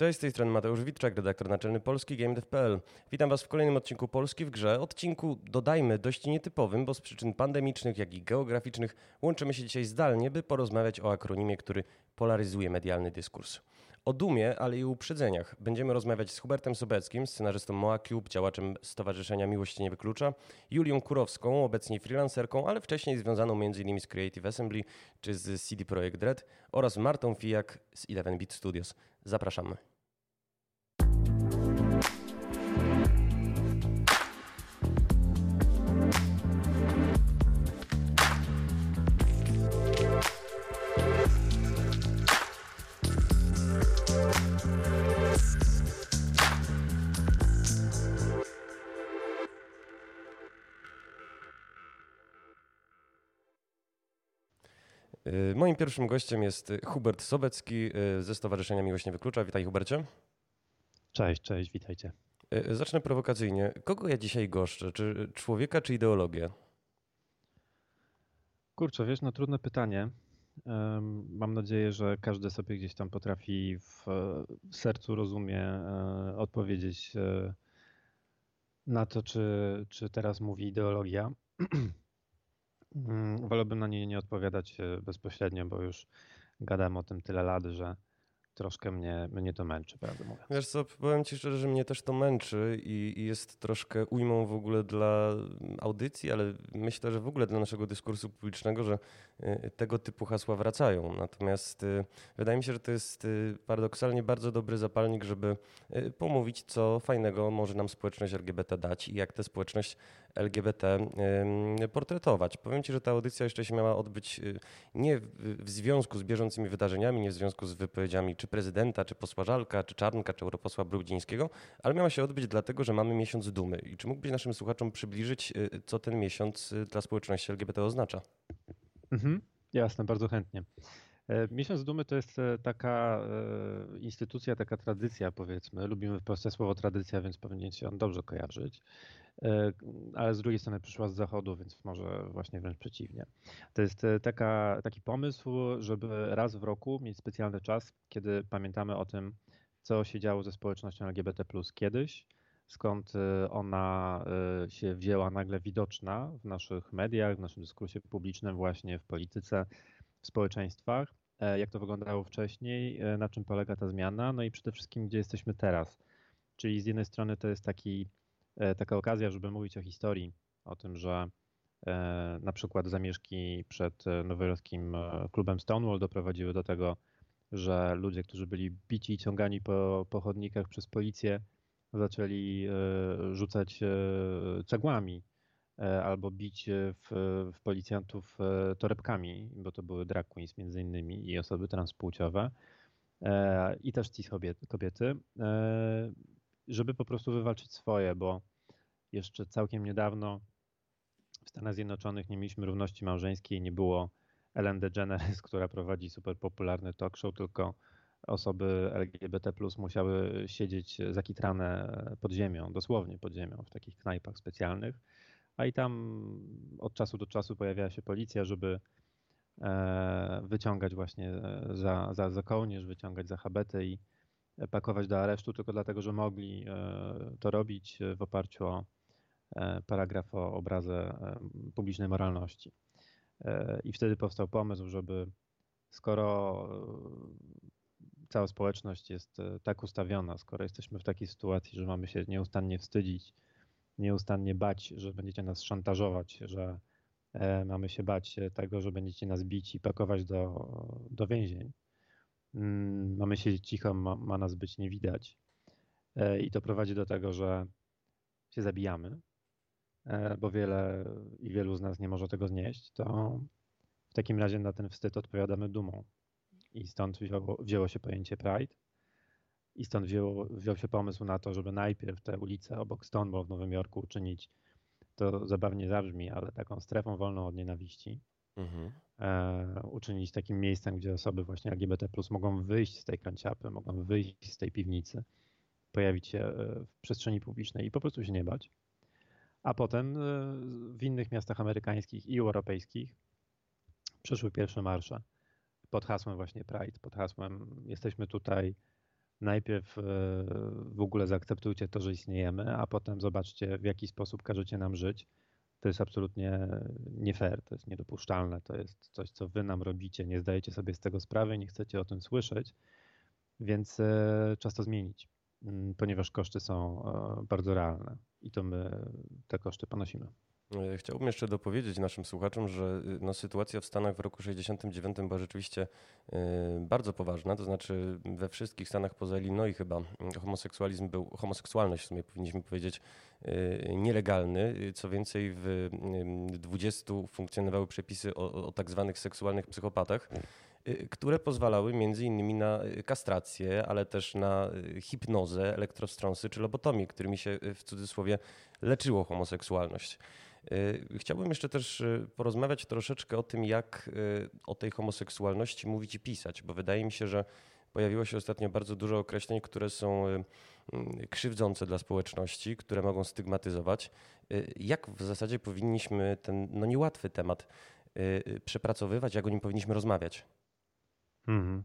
Cześć, z tej strony Mateusz Witczak, redaktor naczelny Polski GameDev.pl. Witam Was w kolejnym odcinku Polski w grze. Odcinku, dodajmy, dość nietypowym, bo z przyczyn pandemicznych, jak i geograficznych łączymy się dzisiaj zdalnie, by porozmawiać o akronimie, który polaryzuje medialny dyskurs. O dumie, ale i uprzedzeniach będziemy rozmawiać z Hubertem Sobeckim, scenarzystą Moa Cube, działaczem Stowarzyszenia Miłość Nie Wyklucza, Julią Kurowską, obecnie freelancerką, ale wcześniej związaną m.in. z Creative Assembly czy z CD Projekt Red oraz Martą Fijak z 11-Bit Studios. Zapraszamy. Moim pierwszym gościem jest Hubert Sobecki y, ze Stowarzyszenia Miłość Nie Wyklucza. Witaj Hubercie. Cześć, cześć, witajcie. Y, zacznę prowokacyjnie. Kogo ja dzisiaj goszczę? Czy człowieka, czy ideologię? Kurczę, wiesz, no trudne pytanie. Mam nadzieję, że każdy sobie gdzieś tam potrafi w sercu, rozumie e, odpowiedzieć e, na to, czy, czy teraz mówi ideologia. Mm, wolałbym na nie nie odpowiadać e, bezpośrednio, bo już gadam o tym tyle lat, że troszkę mnie, mnie to męczy, prawdę mówiąc. Wiesz co, powiem ci szczerze, że mnie też to męczy i, i, jest troszkę ujmą w ogóle dla audycji, ale myślę, że w ogóle dla naszego dyskursu publicznego, że tego typu hasła wracają. Natomiast y, wydaje mi się, że to jest y, paradoksalnie bardzo dobry zapalnik, żeby pomówić, co fajnego może nam społeczność LGBT dać i jak tę społeczność LGBT portretować. Powiem ci, że ta audycja jeszcze się miała odbyć nie w związku z bieżącymi wydarzeniami, nie w związku z wypowiedziami czy prezydenta, czy posła Żalka, czy Czarnka, czy europosła Brudzińskiego, ale miała się odbyć dlatego, że mamy miesiąc dumy. I czy mógłbyś naszym słuchaczom przybliżyć, y, co ten miesiąc y, dla społeczności LGBT oznacza? Mhm, jasne, bardzo chętnie. E, miesiąc Dumy to jest e, taka e, instytucja, taka tradycja, powiedzmy. Lubimy w Polsce słowo tradycja, więc powinien się on dobrze kojarzyć. Ale z drugiej strony przyszła z zachodu, więc może właśnie wręcz przeciwnie. To jest taka, taki pomysł, żeby raz w roku mieć specjalny czas, kiedy pamiętamy o tym, co się działo ze społecznością LGBT kiedyś, skąd ona się wzięła nagle widoczna w naszych mediach, w naszym dyskursie publicznym, właśnie w polityce, w społeczeństwach E, jak to wyglądało wcześniej, e, na czym polega ta zmiana, no i przede wszystkim, gdzie jesteśmy teraz. Czyli z jednej strony to jest taki, e, taka okazja, żeby mówić o historii, o tym, że na przykład zamieszki przed nowojorskim klubem Stonewall doprowadziły do tego, że ludzie, którzy byli bici i ciągani po, po chodnikach przez policję, zaczęli rzucać cegłami E, albo bić w, w policjantów e, torebkami, bo to były drag queens między innymi i osoby transpłciowe e, i też cis kobiety, żeby po prostu wywalczyć swoje, bo jeszcze całkiem niedawno w Stanach Zjednoczonych nie mieliśmy równości małżeńskiej, nie było Ellen DeGeneres, która prowadzi super popularny talk show, tylko osoby LGBT musiały siedzieć zakitrane pod ziemią, dosłownie pod ziemią, w takich knajpach specjalnych a i tam od czasu do czasu pojawiała się policja, żeby e, wyciągać właśnie e, za, za, za kołnierz, wyciągać za habety i pakować do aresztu tylko dlatego, że mogli e, to robić w oparciu o paragraf o obrazę publicznej moralności. I wtedy powstał pomysł, żeby skoro cała społeczność jest tak ustawiona, skoro jesteśmy w takiej sytuacji, że mamy się nieustannie wstydzić nieustannie bać, że będziecie nas szantażować, że e, mamy się bać tego, że będziecie nas bić i pakować do, do więzień. Mm, mamy siedzieć cicho, ma, ma nas być nie widać. E, I to prowadzi do tego, że się zabijamy, e, bo wiele i wielu z nas nie może tego znieść, to w takim razie na ten wstyd odpowiadamy dumą. I stąd wzięło, wzięło się pojęcie Pride. I stąd wziął, wziął się pomysł na to, żeby najpierw te ulice obok Stonewall w Nowym Jorku uczynić, to zabawnie zabrzmi, ale taką strefą wolną od nienawiści. Mhm. E, uczynić takim miejscem, gdzie osoby właśnie LGBT mogą wyjść z tej kanciapy, mogą wyjść z tej piwnicy, pojawić się e, w przestrzeni publicznej i po prostu się nie bać. A potem e, w innych miastach amerykańskich i europejskich przyszły pierwsze marsze pod hasłem właśnie Pride, pod hasłem jesteśmy tutaj, najpierw e, w ogóle zaakceptujcie to, że istniejemy, a potem zobaczcie, w jaki sposób każecie nam żyć. To jest absolutnie nie fair, to jest niedopuszczalne, to jest coś, co wy nam robicie, nie zdajecie sobie z tego sprawy, nie chcecie o tym słyszeć, więc e, czas to zmienić, mm, ponieważ koszty są e, bardzo realne i to my te koszty ponosimy. E, chciałbym jeszcze dopowiedzieć naszym słuchaczom, że y, no, sytuacja w Stanach w roku 69 była rzeczywiście y, bardzo poważna, to znaczy we wszystkich Stanach poza Illinois chyba mm, homoseksualizm był, homoseksualność w sumie powinniśmy powiedzieć, y, nielegalny. Co więcej w 20 funkcjonowały przepisy o, o tak zwanych seksualnych psychopatach które pozwalały między innymi na kastrację, ale też na hipnozę, elektrostrąsy czy lobotomię, którymi się w cudzysłowie leczyło homoseksualność. Y, chciałbym jeszcze też y, porozmawiać troszeczkę o tym, jak y, o tej homoseksualności mówić i pisać, bo wydaje mi się, że pojawiło się ostatnio bardzo dużo określeń, które są krzywdzące dla społeczności, które mogą stygmatyzować. Jak w zasadzie powinniśmy ten no niełatwy temat przepracowywać, jak o nim powinniśmy rozmawiać? Mhm.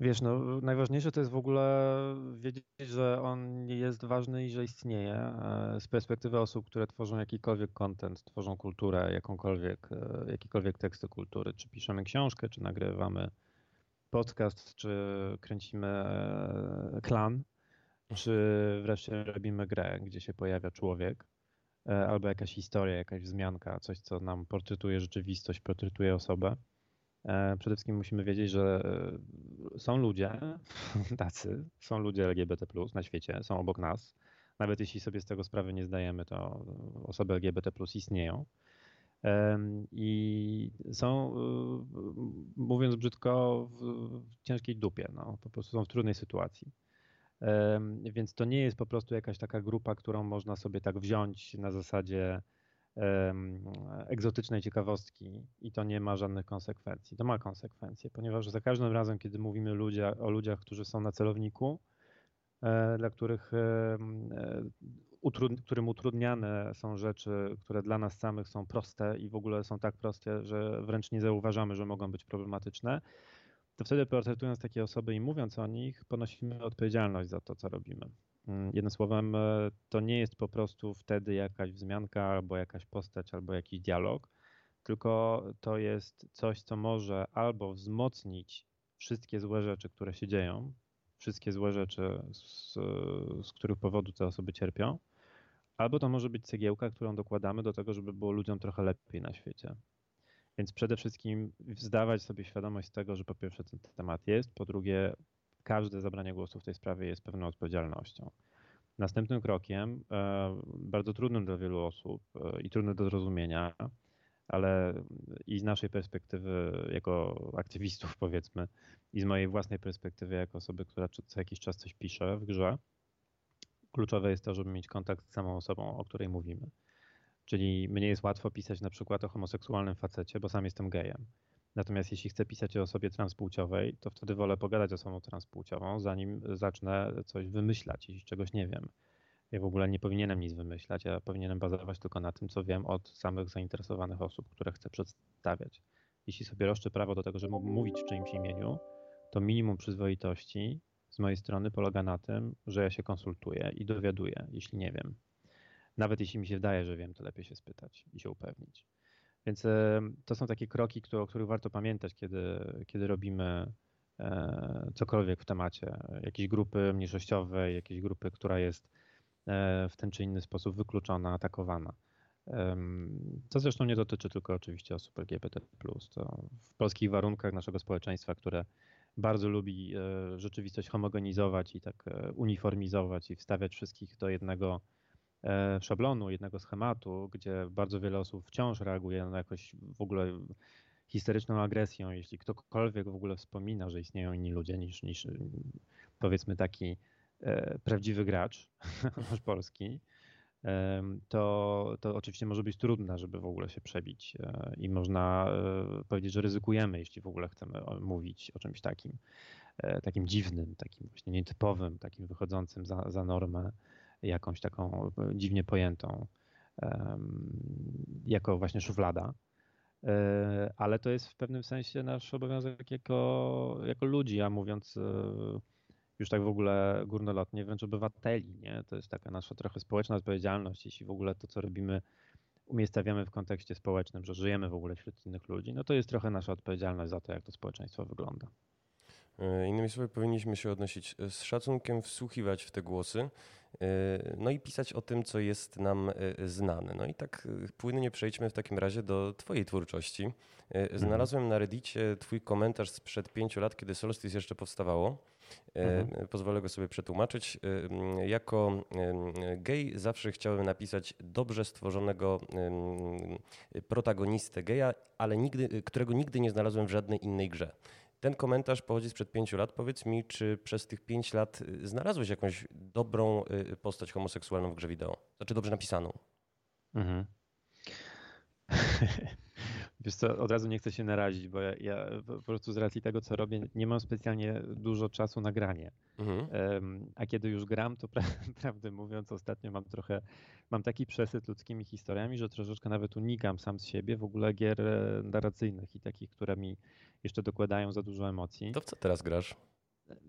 Wiesz, no, najważniejsze to jest w ogóle wiedzieć, że on jest ważny i że istnieje e, z perspektywy osób, które tworzą jakikolwiek content, tworzą kulturę, jakąkolwiek, e, jakikolwiek teksty kultury, czy piszemy książkę, czy nagrywamy podcast, czy kręcimy e, klan, czy wreszcie robimy grę, gdzie się pojawia człowiek, albo jakaś historia, jakaś wzmianka, coś, co nam portretuje rzeczywistość, portretuje osobę przede wszystkim musimy wiedzieć, że e, są ludzie tacy, są ludzie LGBT na świecie, są obok nas. Nawet jeśli sobie z tego sprawy nie zdajemy, to osoby LGBT istnieją. I są, e, mówiąc brzydko, w ciężkiej dupie, no, po prostu są w trudnej sytuacji. Więc to nie jest po prostu jakaś taka grupa, którą można sobie tak wziąć na zasadzie egzotycznej ciekawostki i to nie ma żadnych konsekwencji. To ma konsekwencje, ponieważ za każdym razem, kiedy mówimy ludzie, o ludziach, którzy są na celowniku, e, dla których, e, którym utrudniane są rzeczy, które dla nas samych są proste i w ogóle są tak proste, że wręcz nie zauważamy, że mogą być problematyczne, to wtedy portretując takie osoby i mówiąc o nich, ponosimy odpowiedzialność za to, co robimy. Mm, jednym słowem, e, to nie jest po prostu wtedy jakaś wzmianka, albo jakaś postać, albo jakiś dialog, tylko to jest coś, co może albo wzmocnić wszystkie złe rzeczy, które się dzieją, wszystkie złe rzeczy, z, z których powodu te osoby cierpią, albo to może być cegiełka, którą dokładamy do tego, żeby było ludziom trochę lepiej na świecie. Więc przede wszystkim zdawać sobie świadomość tego, że po pierwsze ten temat jest, po drugie każde zabranie głosu w tej sprawie jest pewną odpowiedzialnością. Następnym krokiem, e, bardzo trudnym dla wielu osób e, i trudnym do zrozumienia, ale i z naszej perspektywy jako aktywistów, powiedzmy, i z mojej własnej perspektywy jako osoby, która co jakiś czas coś pisze w grze, kluczowe jest to, żeby mieć kontakt z samą osobą, o której mówimy. Czyli mnie jest łatwo pisać na przykład o homoseksualnym facecie, bo sam jestem gejem. Natomiast jeśli chcę pisać o osobie transpłciowej, to wtedy wolę pogadać o osobą transpłciową, zanim zacznę coś wymyślać, jeśli czegoś nie wiem. Ja w ogóle nie powinienem nic wymyślać, ja powinienem bazować tylko na tym, co wiem od samych zainteresowanych osób, które chcę przedstawiać. Jeśli sobie roszczę prawo do tego, żeby mówić w czyimś imieniu, to minimum przyzwoitości z mojej strony polega na tym, że ja się konsultuję i dowiaduję, jeśli nie wiem. Nawet jeśli mi się wydaje, że wiem, to lepiej się spytać i się upewnić. Więc e, to są takie kroki, o których warto pamiętać, kiedy, kiedy robimy e, cokolwiek w temacie jakiejś grupy mniejszościowej, jakiejś grupy, która jest e, w ten czy inny sposób wykluczona, atakowana. To zresztą nie dotyczy tylko oczywiście osób LGBT. To w polskich warunkach naszego społeczeństwa, które bardzo lubi rzeczywistość homogenizować i tak uniformizować i wstawiać wszystkich do jednego E, szablonu, jednego schematu, gdzie bardzo wiele osób wciąż reaguje na jakoś w ogóle historyczną agresją, jeśli ktokolwiek w ogóle wspomina, że istnieją inni ludzie niż, niż powiedzmy taki e, prawdziwy gracz nasz polski, e, to, to oczywiście może być trudne, żeby w ogóle się przebić e, i można e, powiedzieć, że ryzykujemy, jeśli w ogóle chcemy mówić o czymś takim, e, takim dziwnym, takim właśnie nietypowym, takim wychodzącym za, za normę jakąś taką dziwnie pojętą jako właśnie szuflada. ale to jest w pewnym sensie nasz obowiązek jako, jako ludzi, a mówiąc już tak w ogóle górnolotnie, wręcz obywateli. Nie? To jest taka nasza trochę społeczna odpowiedzialność, jeśli w ogóle to, co robimy, umiejscawiamy w kontekście społecznym, że żyjemy w ogóle wśród innych ludzi, no to jest trochę nasza odpowiedzialność za to, jak to społeczeństwo wygląda. E, innymi słowy, powinniśmy się odnosić e, z szacunkiem, wsłuchiwać w te głosy, e, no i pisać o tym, co jest nam znane. No i tak płynnie przejdźmy w takim razie do Twojej twórczości. Mhm. Znalazłem na Reddicie Twój komentarz sprzed pięciu lat, kiedy Solstice jeszcze powstawało. Mhm. Pozwolę go sobie przetłumaczyć. Jako gej zawsze chciałem napisać dobrze stworzonego protagonistę geja, ale nigdy, którego nigdy nie znalazłem w żadnej innej grze. Ten komentarz pochodzi sprzed pięciu lat. Powiedz mi, czy przez tych pięć lat y, znalazłeś jakąś dobrą y, postać homoseksualną w grze wideo? Znaczy dobrze napisaną? Mhm. Wiesz co, od razu nie chcę się narazić, bo ja, ja, po prostu z racji tego, co robię, nie mam specjalnie dużo czasu na granie. Mhm. a kiedy już gram, to pra prawdę mówiąc, ostatnio mam trochę, mam taki przesyt ludzkimi historiami, że troszeczkę nawet unikam sam z siebie w ogóle gier e, narracyjnych i takich, które mi jeszcze dokładają za dużo emocji. To w co teraz grasz?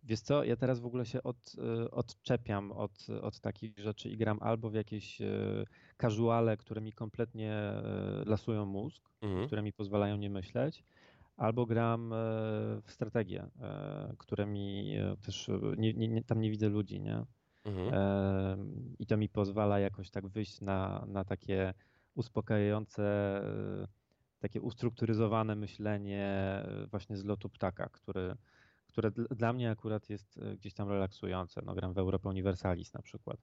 Wiesz co, ja teraz w ogóle się od, e, odczepiam od, od takich rzeczy i gram albo w jakieś e, casuale, które mi kompletnie e, lasują mózg, mhm. które mi pozwalają nie myśleć, albo gram w strategię, które mi też, nie, nie, tam nie widzę ludzi, nie? Mhm. I to mi pozwala jakoś tak wyjść na, na takie uspokajające takie ustrukturyzowane myślenie e, właśnie z lotu ptaka, który, które dla mnie akurat jest e, gdzieś tam relaksujące. No, gram w Europę Universalis na przykład.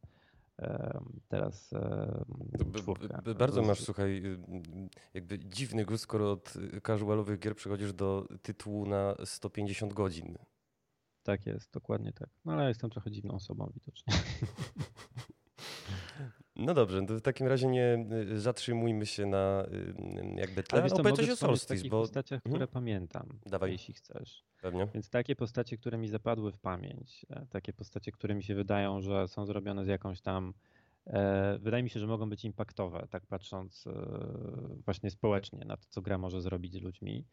Teraz czwórkę. Bardzo masz, słuchaj, jakby dziwny gust, skoro od casualowych gier przechodzisz do tytułu na 150 godzin. Tak jest, dokładnie tak. No ale jestem trochę dziwną osobą widocznie. No dobrze, to w takim razie nie y, zatrzymujmy się na y, jakby tle. Ale opowiedz coś o Solstice, bo... postaciach, mhm. które pamiętam, Dawaj. jeśli chcesz. Pewnie. Więc takie postacie, które mi zapadły w pamięć, e, takie postacie, które mi się wydają, że są zrobione z jakąś tam e, Wydaje mi się, że mogą być impaktowe, tak patrząc e, właśnie społecznie na to, co gra może zrobić z ludźmi.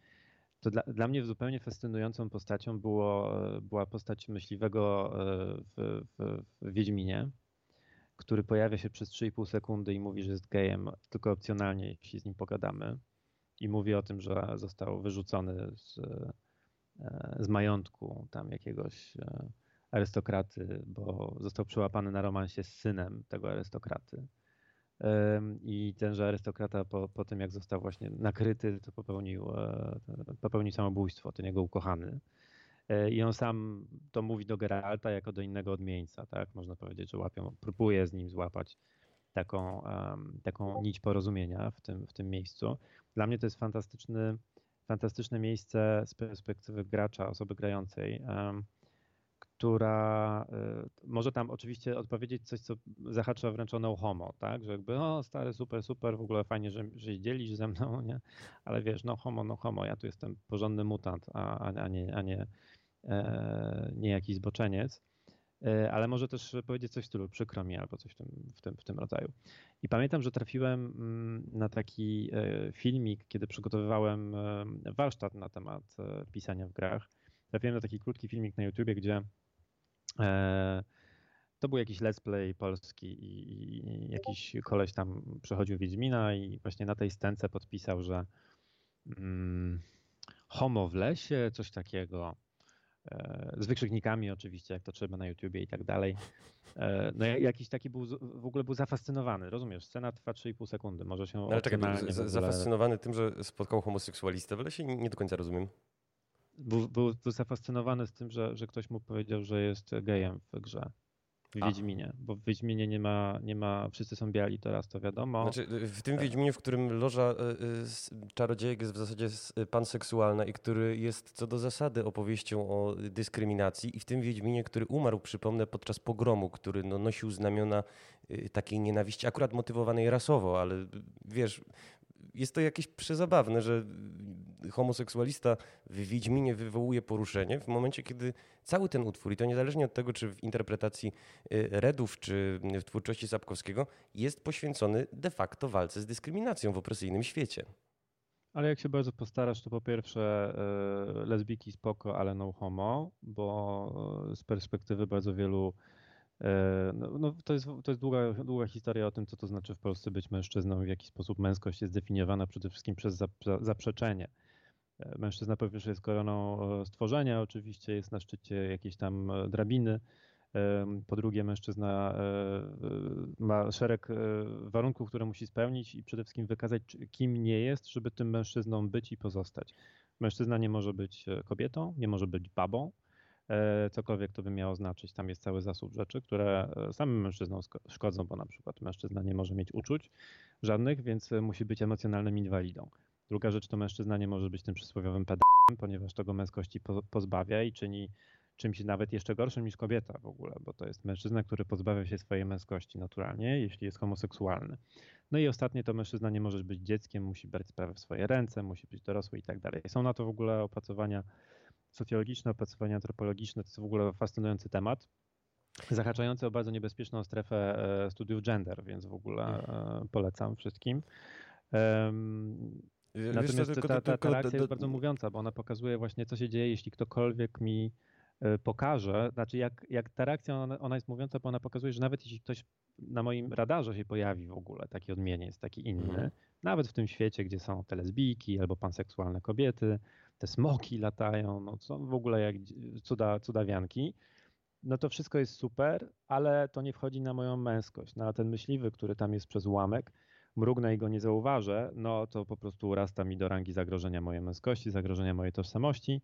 To dla, dla mnie zupełnie fascynującą postacią było, była postać myśliwego w, w, w Wiedźminie, który pojawia się przez 3,5 sekundy i mówi, że jest gejem, tylko opcjonalnie, jeśli z nim pogadamy. I mówi o tym, że został wyrzucony z, e, z majątku tam jakiegoś e, arystokraty, bo został przyłapany na romansie z synem tego arystokraty. I tenże arystokrata po, po tym, jak został właśnie nakryty, to popełnił, e, popełnił samobójstwo, ten jego ukochany. E, I on sam to mówi do Geralta jako do innego odmieńca, tak? Można powiedzieć, że łapią, próbuje z nim złapać taką, um, taką nić porozumienia w tym, w tym miejscu. Dla mnie to jest fantastyczny, fantastyczne miejsce z perspektywy gracza, osoby grającej, um, która y, może tam oczywiście odpowiedzieć coś, co zahacza wręcz o no homo, tak? Że jakby, o stary, super, super, w ogóle fajnie, że, że dzielisz ze mną, nie? Ale wiesz, no homo, no homo, ja tu jestem porządny mutant, a, a, nie, a nie, E, nie jakiś zboczeniec, e, ale może też powiedzieć coś w stylu przykro mi albo coś w tym, w tym, w tym rodzaju. I pamiętam, że trafiłem mm, na taki e, filmik, kiedy przygotowywałem warsztat na temat pisania w grach. Trafiłem na taki krótki filmik na YouTubie, gdzie to był jakiś let's play polski i jakiś koleś tam przechodził Wiedźmina i właśnie na tej scence podpisał, że mm, homo w lesie, coś takiego. E, z wykrzyknikami oczywiście, jak to trzeba na YouTubie i tak dalej. E, no jakiś taki był, w ogóle był zafascynowany, rozumiesz? Scena trwa 3,5 sekundy, może się Ale czekaj, ogóle... zafascynowany tym, że spotkał homoseksualistę w lesie? Nie do końca rozumiem. Był, był, był zafascynowany z tym, że, że ktoś mu powiedział, że jest gejem w grze. W Wiedźminie, bo w Wiedźminie nie ma, nie ma, wszyscy są biali, teraz to wiadomo. Znaczy, w tym Wiedźminie, w którym loża y, czarodziejek jest w zasadzie panseksualna i który jest co do zasady opowieścią o dyskryminacji i w tym Wiedźminie, który umarł, przypomnę, podczas pogromu, który no, nosił znamiona y, takiej nienawiści, akurat motywowanej rasowo, ale wiesz, jest to jakieś przezabawne, że homoseksualista w Wiedźminie wywołuje poruszenie w momencie, kiedy cały ten utwór, i to niezależnie od tego, czy w interpretacji y, Redów, czy w twórczości Sapkowskiego, jest poświęcony de facto walce z dyskryminacją w opresyjnym świecie. Ale jak się bardzo postarasz, to po pierwsze lesbiki spoko, ale no homo, bo z perspektywy bardzo wielu no, no, to jest, to jest długa, długa historia o tym, co to znaczy w Polsce być mężczyzną, w jaki sposób męskość jest definiowana przede wszystkim przez zaprzeczenie. E, mężczyzna po pierwsze jest koroną stworzenia, oczywiście jest na szczycie jakiejś tam drabiny, po drugie, mężczyzna e, e, ma szereg e, warunków, które musi spełnić i przede wszystkim wykazać, kim nie jest, żeby tym mężczyzną być i pozostać. Mężczyzna nie może być kobietą, nie może być babą, cokolwiek to by miało znaczyć. Tam jest cały zasób rzeczy, które samym mężczyznom szkodzą, bo na przykład mężczyzna nie może mieć uczuć żadnych, więc musi być emocjonalnym inwalidą. Druga rzecz to mężczyzna nie może być tym przysłowiowym pedałem, ponieważ tego męskości pozbawia i czyni czymś nawet jeszcze gorszym niż kobieta w ogóle, bo to jest mężczyzna, który pozbawia się swojej męskości naturalnie, jeśli jest homoseksualny. No i ostatnie to mężczyzna nie może być dzieckiem, musi brać sprawę w swoje ręce, musi być dorosły i tak dalej. Są na to w ogóle opracowania socjologiczne, opracowania antropologiczne, to jest w ogóle fascynujący temat zahaczający o bardzo niebezpieczną strefę e, studiów gender, więc w ogóle e, polecam wszystkim. Natomiast ta, ta, ta reakcja jest bardzo mówiąca, bo ona pokazuje właśnie, co się dzieje, jeśli ktokolwiek mi E, pokaże, znaczy jak, jak ta reakcja, ona, ona, jest mówiąca, bo ona pokazuje, że nawet jeśli ktoś na moim radarze się pojawi w ogóle, taki odmieniec, taki inny, mhm. nawet w tym świecie, gdzie są te lesbijki albo panseksualne kobiety, te smoki latają, no są w ogóle jak cuda, cudawianki, no to wszystko jest super, ale to nie wchodzi na moją męskość. No a ten myśliwy, który tam jest przez ułamek, mrugnę i go nie zauważę, no to po prostu urasta mi do rangi zagrożenia mojej męskości, zagrożenia mojej tożsamości.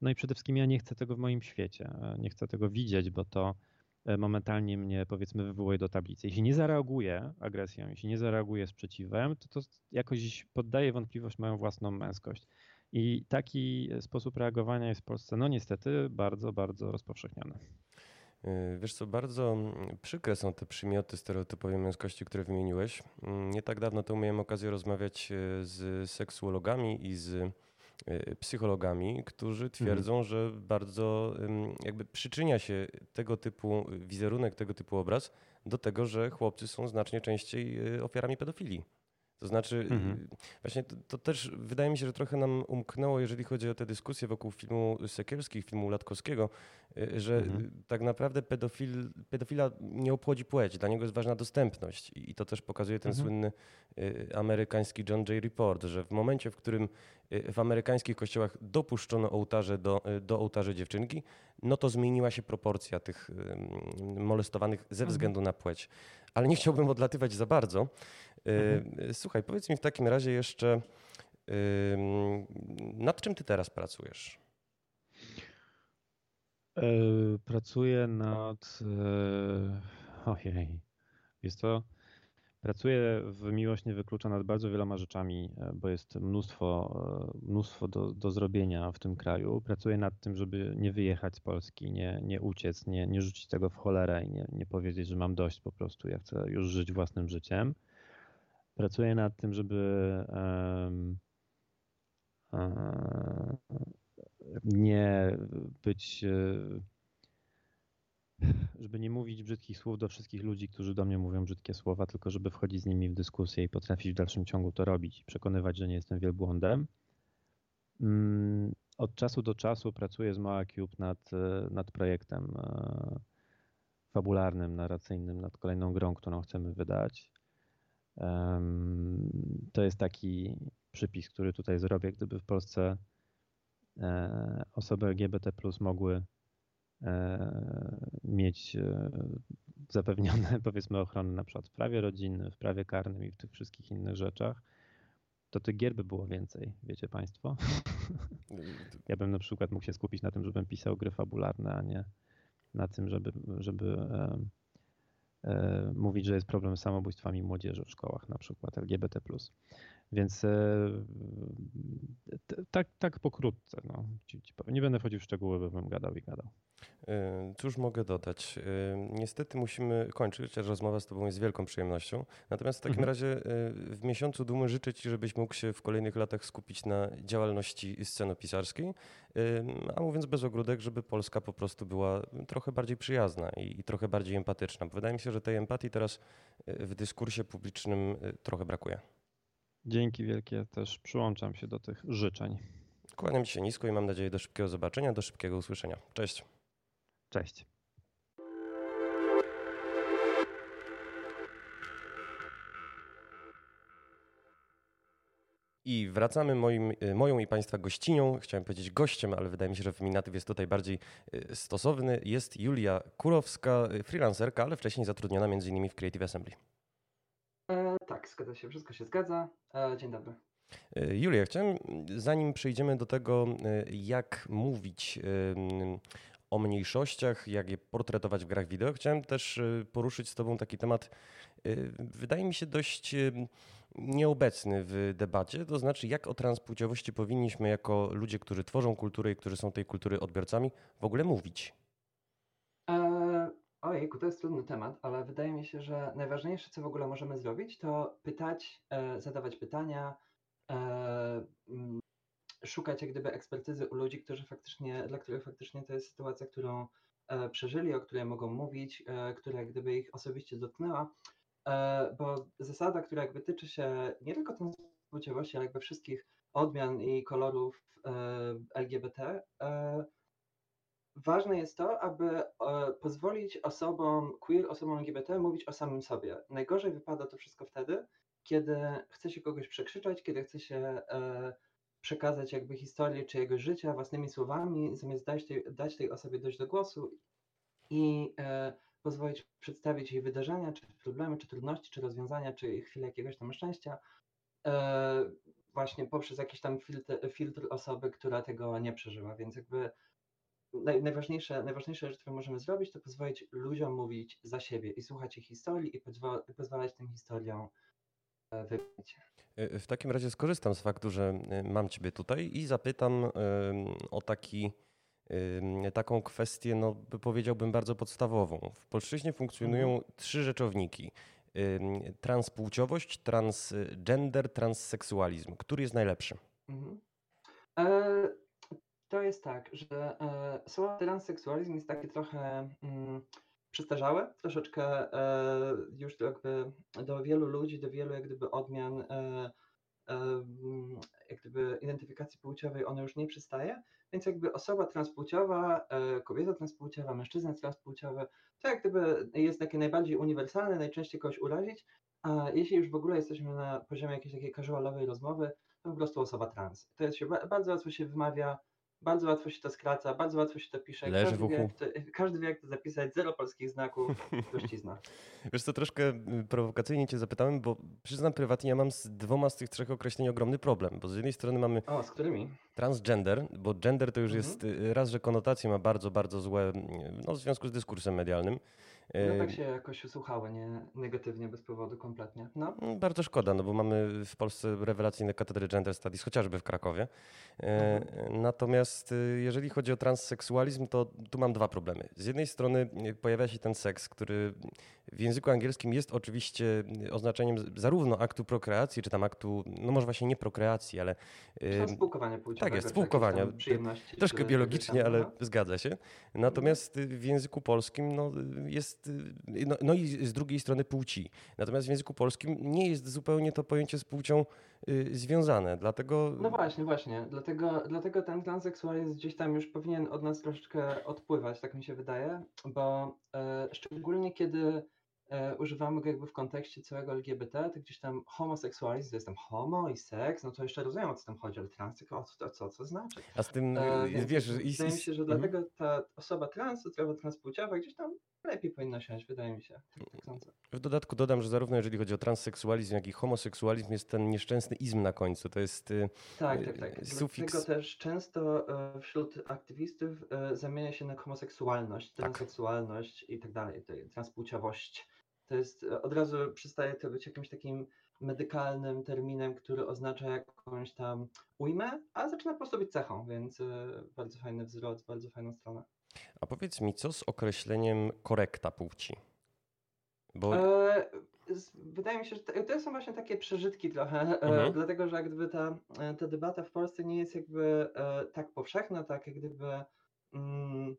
No i przede wszystkim ja nie chcę tego w moim świecie. Nie chcę tego widzieć, bo to e, momentalnie mnie powiedzmy wywołuje do tablicy. Jeśli nie zareaguję agresją, jeśli nie zareaguję sprzeciwem, to to jakoś poddaje wątpliwość moją własną męskość. I taki sposób reagowania jest w Polsce, no niestety, bardzo, bardzo rozpowszechniony. E, wiesz co, bardzo mm, przykre są te przymioty stereotypowej męskości, które wymieniłeś. Mm, nie tak dawno to miałem okazję rozmawiać e, z seksuologami i z psychologami, którzy mhm. twierdzą, mhm. że bardzo jakby przyczynia się tego typu wizerunek, tego typu obraz do tego, że chłopcy są znacznie częściej ofiarami pedofilii. To znaczy, mhm. właśnie to, to, też wydaje mi się, że trochę nam umknęło, jeżeli chodzi o te dyskusje wokół filmu Sekierskich, filmu Latkowskiego, y, że mhm. tak naprawdę pedofil, pedofila nie obchodzi płeć, dla niego jest ważna dostępność. I to też pokazuje ten mhm. słynny y, amerykański John Jay Report, że w momencie, w którym y, w amerykańskich kościołach dopuszczono ołtarze do, do ołtarzy dziewczynki, no to zmieniła się proporcja tych molestowanych ze mhm. względu na płeć. Ale nie chciałbym odlatywać za bardzo. Mhm. Słuchaj, powiedz mi w takim razie jeszcze, nad czym ty teraz pracujesz? E, pracuję nad. E, ojej. Jest to. Pracuję w Miłość Nie Wyklucza nad bardzo wieloma rzeczami, e, bo jest mnóstwo, mnóstwo do, do zrobienia w tym kraju. Pracuję nad tym, żeby nie wyjechać z Polski, nie, nie uciec, nie, nie rzucić tego w cholerę i nie, nie powiedzieć, że mam dość po prostu. Ja chcę już żyć własnym życiem. Pracuję nad tym, żeby um, um, nie być, e, żeby nie mówić brzydkich słów do wszystkich ludzi, którzy do mnie mówią brzydkie słowa, tylko żeby wchodzić z nimi w dyskusję i potrafić w dalszym ciągu to robić przekonywać, że nie jestem wielbłądem. Mm, od czasu do czasu pracuję z Mała Cube nad, e, nad projektem e, fabularnym, narracyjnym, nad kolejną grą, którą chcemy wydać. To jest taki przypis, który tutaj zrobię, gdyby w Polsce e, osoby LGBT mogły e, mieć e, zapewnione powiedzmy ochrony na przykład w prawie rodzinnym, w prawie karnym i w tych wszystkich innych rzeczach, to tych gier by było więcej, wiecie Państwo. ja bym na przykład mógł się skupić na tym, żebym pisał gry fabularne, a nie na tym, żeby, żeby mówić, że jest problem z samobójstwami młodzieży w szkołach, na przykład LGBT. Więc e, tak, tak pokrótce. No. Nie będę wchodził w szczegóły, bo bym gadał i gadał. Cóż mogę dodać? Niestety musimy kończyć, chociaż rozmowa z Tobą jest wielką przyjemnością. Natomiast w takim mhm. razie w miesiącu dumy życzę Ci, żebyś mógł się w kolejnych latach skupić na działalności scenopisarskiej, a mówiąc bez ogródek, żeby Polska po prostu była trochę bardziej przyjazna i, i trochę bardziej empatyczna. Wydaje mi się, że tej empatii teraz w dyskursie publicznym trochę brakuje. Dzięki wielkie, też przyłączam się do tych życzeń. Kłaniam się nisko i mam nadzieję do szybkiego zobaczenia, do szybkiego usłyszenia. Cześć. Cześć. I wracamy moim, moją i Państwa gościnią, chciałem powiedzieć gościem, ale wydaje mi się, że feminatyw jest tutaj bardziej y, stosowny. Jest Julia Kurowska, y, freelancerka, ale wcześniej zatrudniona między innymi w Creative Assembly. E, tak, zgadza się, wszystko się zgadza. E, dzień dobry. Julia, chciałem, zanim przejdziemy do tego, jak mówić o mniejszościach, jak je portretować w grach wideo, chciałem też poruszyć z Tobą taki temat, wydaje mi się dość nieobecny w debacie, to znaczy jak o transpłciowości powinniśmy jako ludzie, którzy tworzą kulturę i którzy są tej kultury odbiorcami, w ogóle mówić? Ojejku, to jest trudny temat, ale wydaje mi się, że najważniejsze, co w ogóle możemy zrobić, to pytać, e, zadawać pytania, e, szukać jak gdyby ekspertyzy u ludzi, którzy faktycznie, dla których faktycznie to jest sytuacja, którą e, przeżyli, o której mogą mówić, e, która jak gdyby ich osobiście dotknęła. E, bo zasada, która jakby tyczy się nie tylko transpłciowości, ale jakby wszystkich odmian i kolorów e, LGBT, ważne jest to, aby pozwolić osobom queer, osobom LGBT mówić o samym sobie. Najgorzej wypada to wszystko wtedy, kiedy chce się kogoś przekrzyczeć, kiedy chce się przekazać jakby historię czyjegoś życia własnymi słowami, zamiast dać tej, dać tej osobie dojść do głosu i pozwolić przedstawić jej wydarzenia, czy problemy, czy trudności, czy rozwiązania, czy chwile jakiegoś tam szczęścia, e, właśnie poprzez jakiś tam filtr, filtr osoby, która tego nie przeżyła. Więc jakby naj, najważniejsze, najważniejsze rzecz, którą możemy zrobić, to pozwolić ludziom mówić za siebie i słuchać ich historii i, pozwala, i pozwalać tym historiom e, wybić. E, w takim razie skorzystam z faktu, że mam Ciebie tutaj i zapytam o taki taką kwestię, no, powiedziałbym, bardzo podstawową. W polszczyźnie funkcjonują mhm. trzy rzeczowniki. Transpłciowość, transgender, transseksualizm. Który jest najlepszy? Mhm. E, to jest tak, że e, słowo transseksualizm jest takie trochę mm, przestarzałe, troszeczkę e, już jakby do wielu ludzi, do wielu jak gdyby odmian e, jak gdyby identyfikacji płciowej ono już nie przystaje, więc jakby osoba transpłciowa, e, kobieta transpłciowa, mężczyzna transpłciowy, to jak gdyby jest takie najbardziej uniwersalne, najczęściej kogoś urazić, a jeśli już w ogóle jesteśmy na poziomie jakiejś takiej casualowej rozmowy, to po prostu osoba trans. To jest się bardzo łatwo się wymawia, bardzo łatwo się to skraca, bardzo łatwo się to pisze. Leży każdy, w uchu. Wie, to, każdy wie, jak to zapisać, zero polskich znaków, zna. Wiesz co, troszkę y, prowokacyjnie cię zapytałem, bo przyznam prywatnie, ja mam z dwoma z tych trzech określeń ogromny problem, bo z jednej strony mamy... O, z którymi? Transgender, bo gender to już mhm. jest y, raz, że konotacje ma bardzo, bardzo złe, no, w związku z dyskursem medialnym. No tak się jakoś usłuchało, nie negatywnie, bez powodu kompletnie. No. Mm, bardzo szkoda, no bo mamy w Polsce rewelacyjne katedry Gender Studies, chociażby w Krakowie. E, mhm. Natomiast y, jeżeli chodzi o transseksualizm, to tu mam dwa problemy. Z jednej strony y, pojawia się ten seks, który w języku angielskim jest oczywiście oznaczeniem zarówno aktu prokreacji, czy tam aktu, no może właśnie nie prokreacji, ale... Spółkowania płciowego. Tak jest, spółkowania. Troszkę biologicznie, ale zgadza się. Natomiast w języku polskim no, jest, no, no, i z drugiej strony płci. Natomiast w języku polskim nie jest zupełnie to pojęcie z płcią y, związane, dlatego... No właśnie, właśnie. Dlatego, dlatego ten transseksualizm gdzieś tam już powinien od nas troszeczkę odpływać, tak mi się wydaje, bo e, szczególnie kiedy e, używamy go jakby w kontekście całego LGBT, to gdzieś tam homoseksualizm, to jestem homo i seks, no to jeszcze rozumiem o co tam chodzi, ale trans, o co, co, co znaczy? A z tym, e, wiesz... Wydaje mi się, że mhm. dlatego ta osoba trans, osoba transpłciowa gdzieś tam lepiej powinno siąść, wydaje mi się. Tak, tak sądzę. W dodatku dodam, że zarówno jeżeli chodzi o transseksualizm, jak i homoseksualizm jest ten nieszczęsny izm na końcu. To jest y, Tak, tak, tak. Y, sufiks. Dlatego też często e, wśród aktywistów e, zamienia się na homoseksualność, tak. transseksualność tak. i tak dalej, transpłciowość. To jest, e, od razu przestaje to być jakimś takim medykalnym terminem, który oznacza jakąś tam ujmę, a zaczyna po prostu być cechą, więc bardzo fajny wzrost, bardzo fajną stronę. A powiedz mi, co z określeniem korekta płci? Bo... E, wydaje mi się, że to są właśnie takie przeżytki trochę, e, mhm. dlatego że jak gdyby ta, e, ta debata w Polsce nie jest jakby e, tak powszechna, tak jak gdyby mm,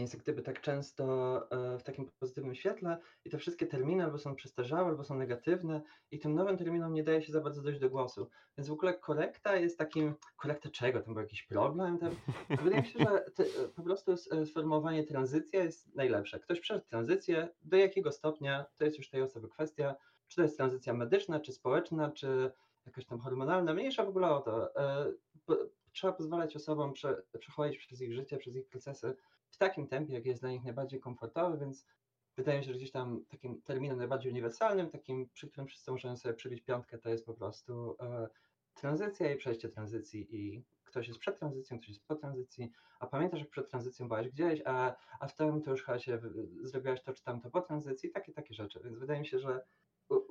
jest gdyby tak często e, w takim pozytywnym świetle i te wszystkie terminy albo są przestarzałe, albo są negatywne i tym nowym terminom nie daje się za bardzo dojść do głosu. Więc w ogóle korekta jest takim, korekta czego? Tam był jakiś problem? Tam, wydaje mi się, że te, po prostu e, sformułowanie tranzycja jest najlepsze. Ktoś przeszedł tranzycję, do jakiego stopnia, to jest już tej osoby kwestia, czy to jest tranzycja medyczna, czy społeczna, czy jakaś tam hormonalna, mniejsza w ogóle o to. E, trzeba pozwalać osobom prze, przechodzić przez ich życie, przez ich procesy w takim tempie, jak jest dla nich najbardziej komfortowy, więc wydaje mi się, że gdzieś tam takim terminem najbardziej uniwersalnym, takim, przy którym wszyscy możemy sobie przybić piątkę, to jest po prostu e, tranzycja i przejście tranzycji. I ktoś jest przed tranzycją, ktoś jest po tranzycji, a pamiętasz, jak przed tranzycją byłaś gdzieś, a, a w tym to już chyba się zrobiłaś to czy tamto po tranzycji, takie, takie rzeczy, więc wydaje mi się, że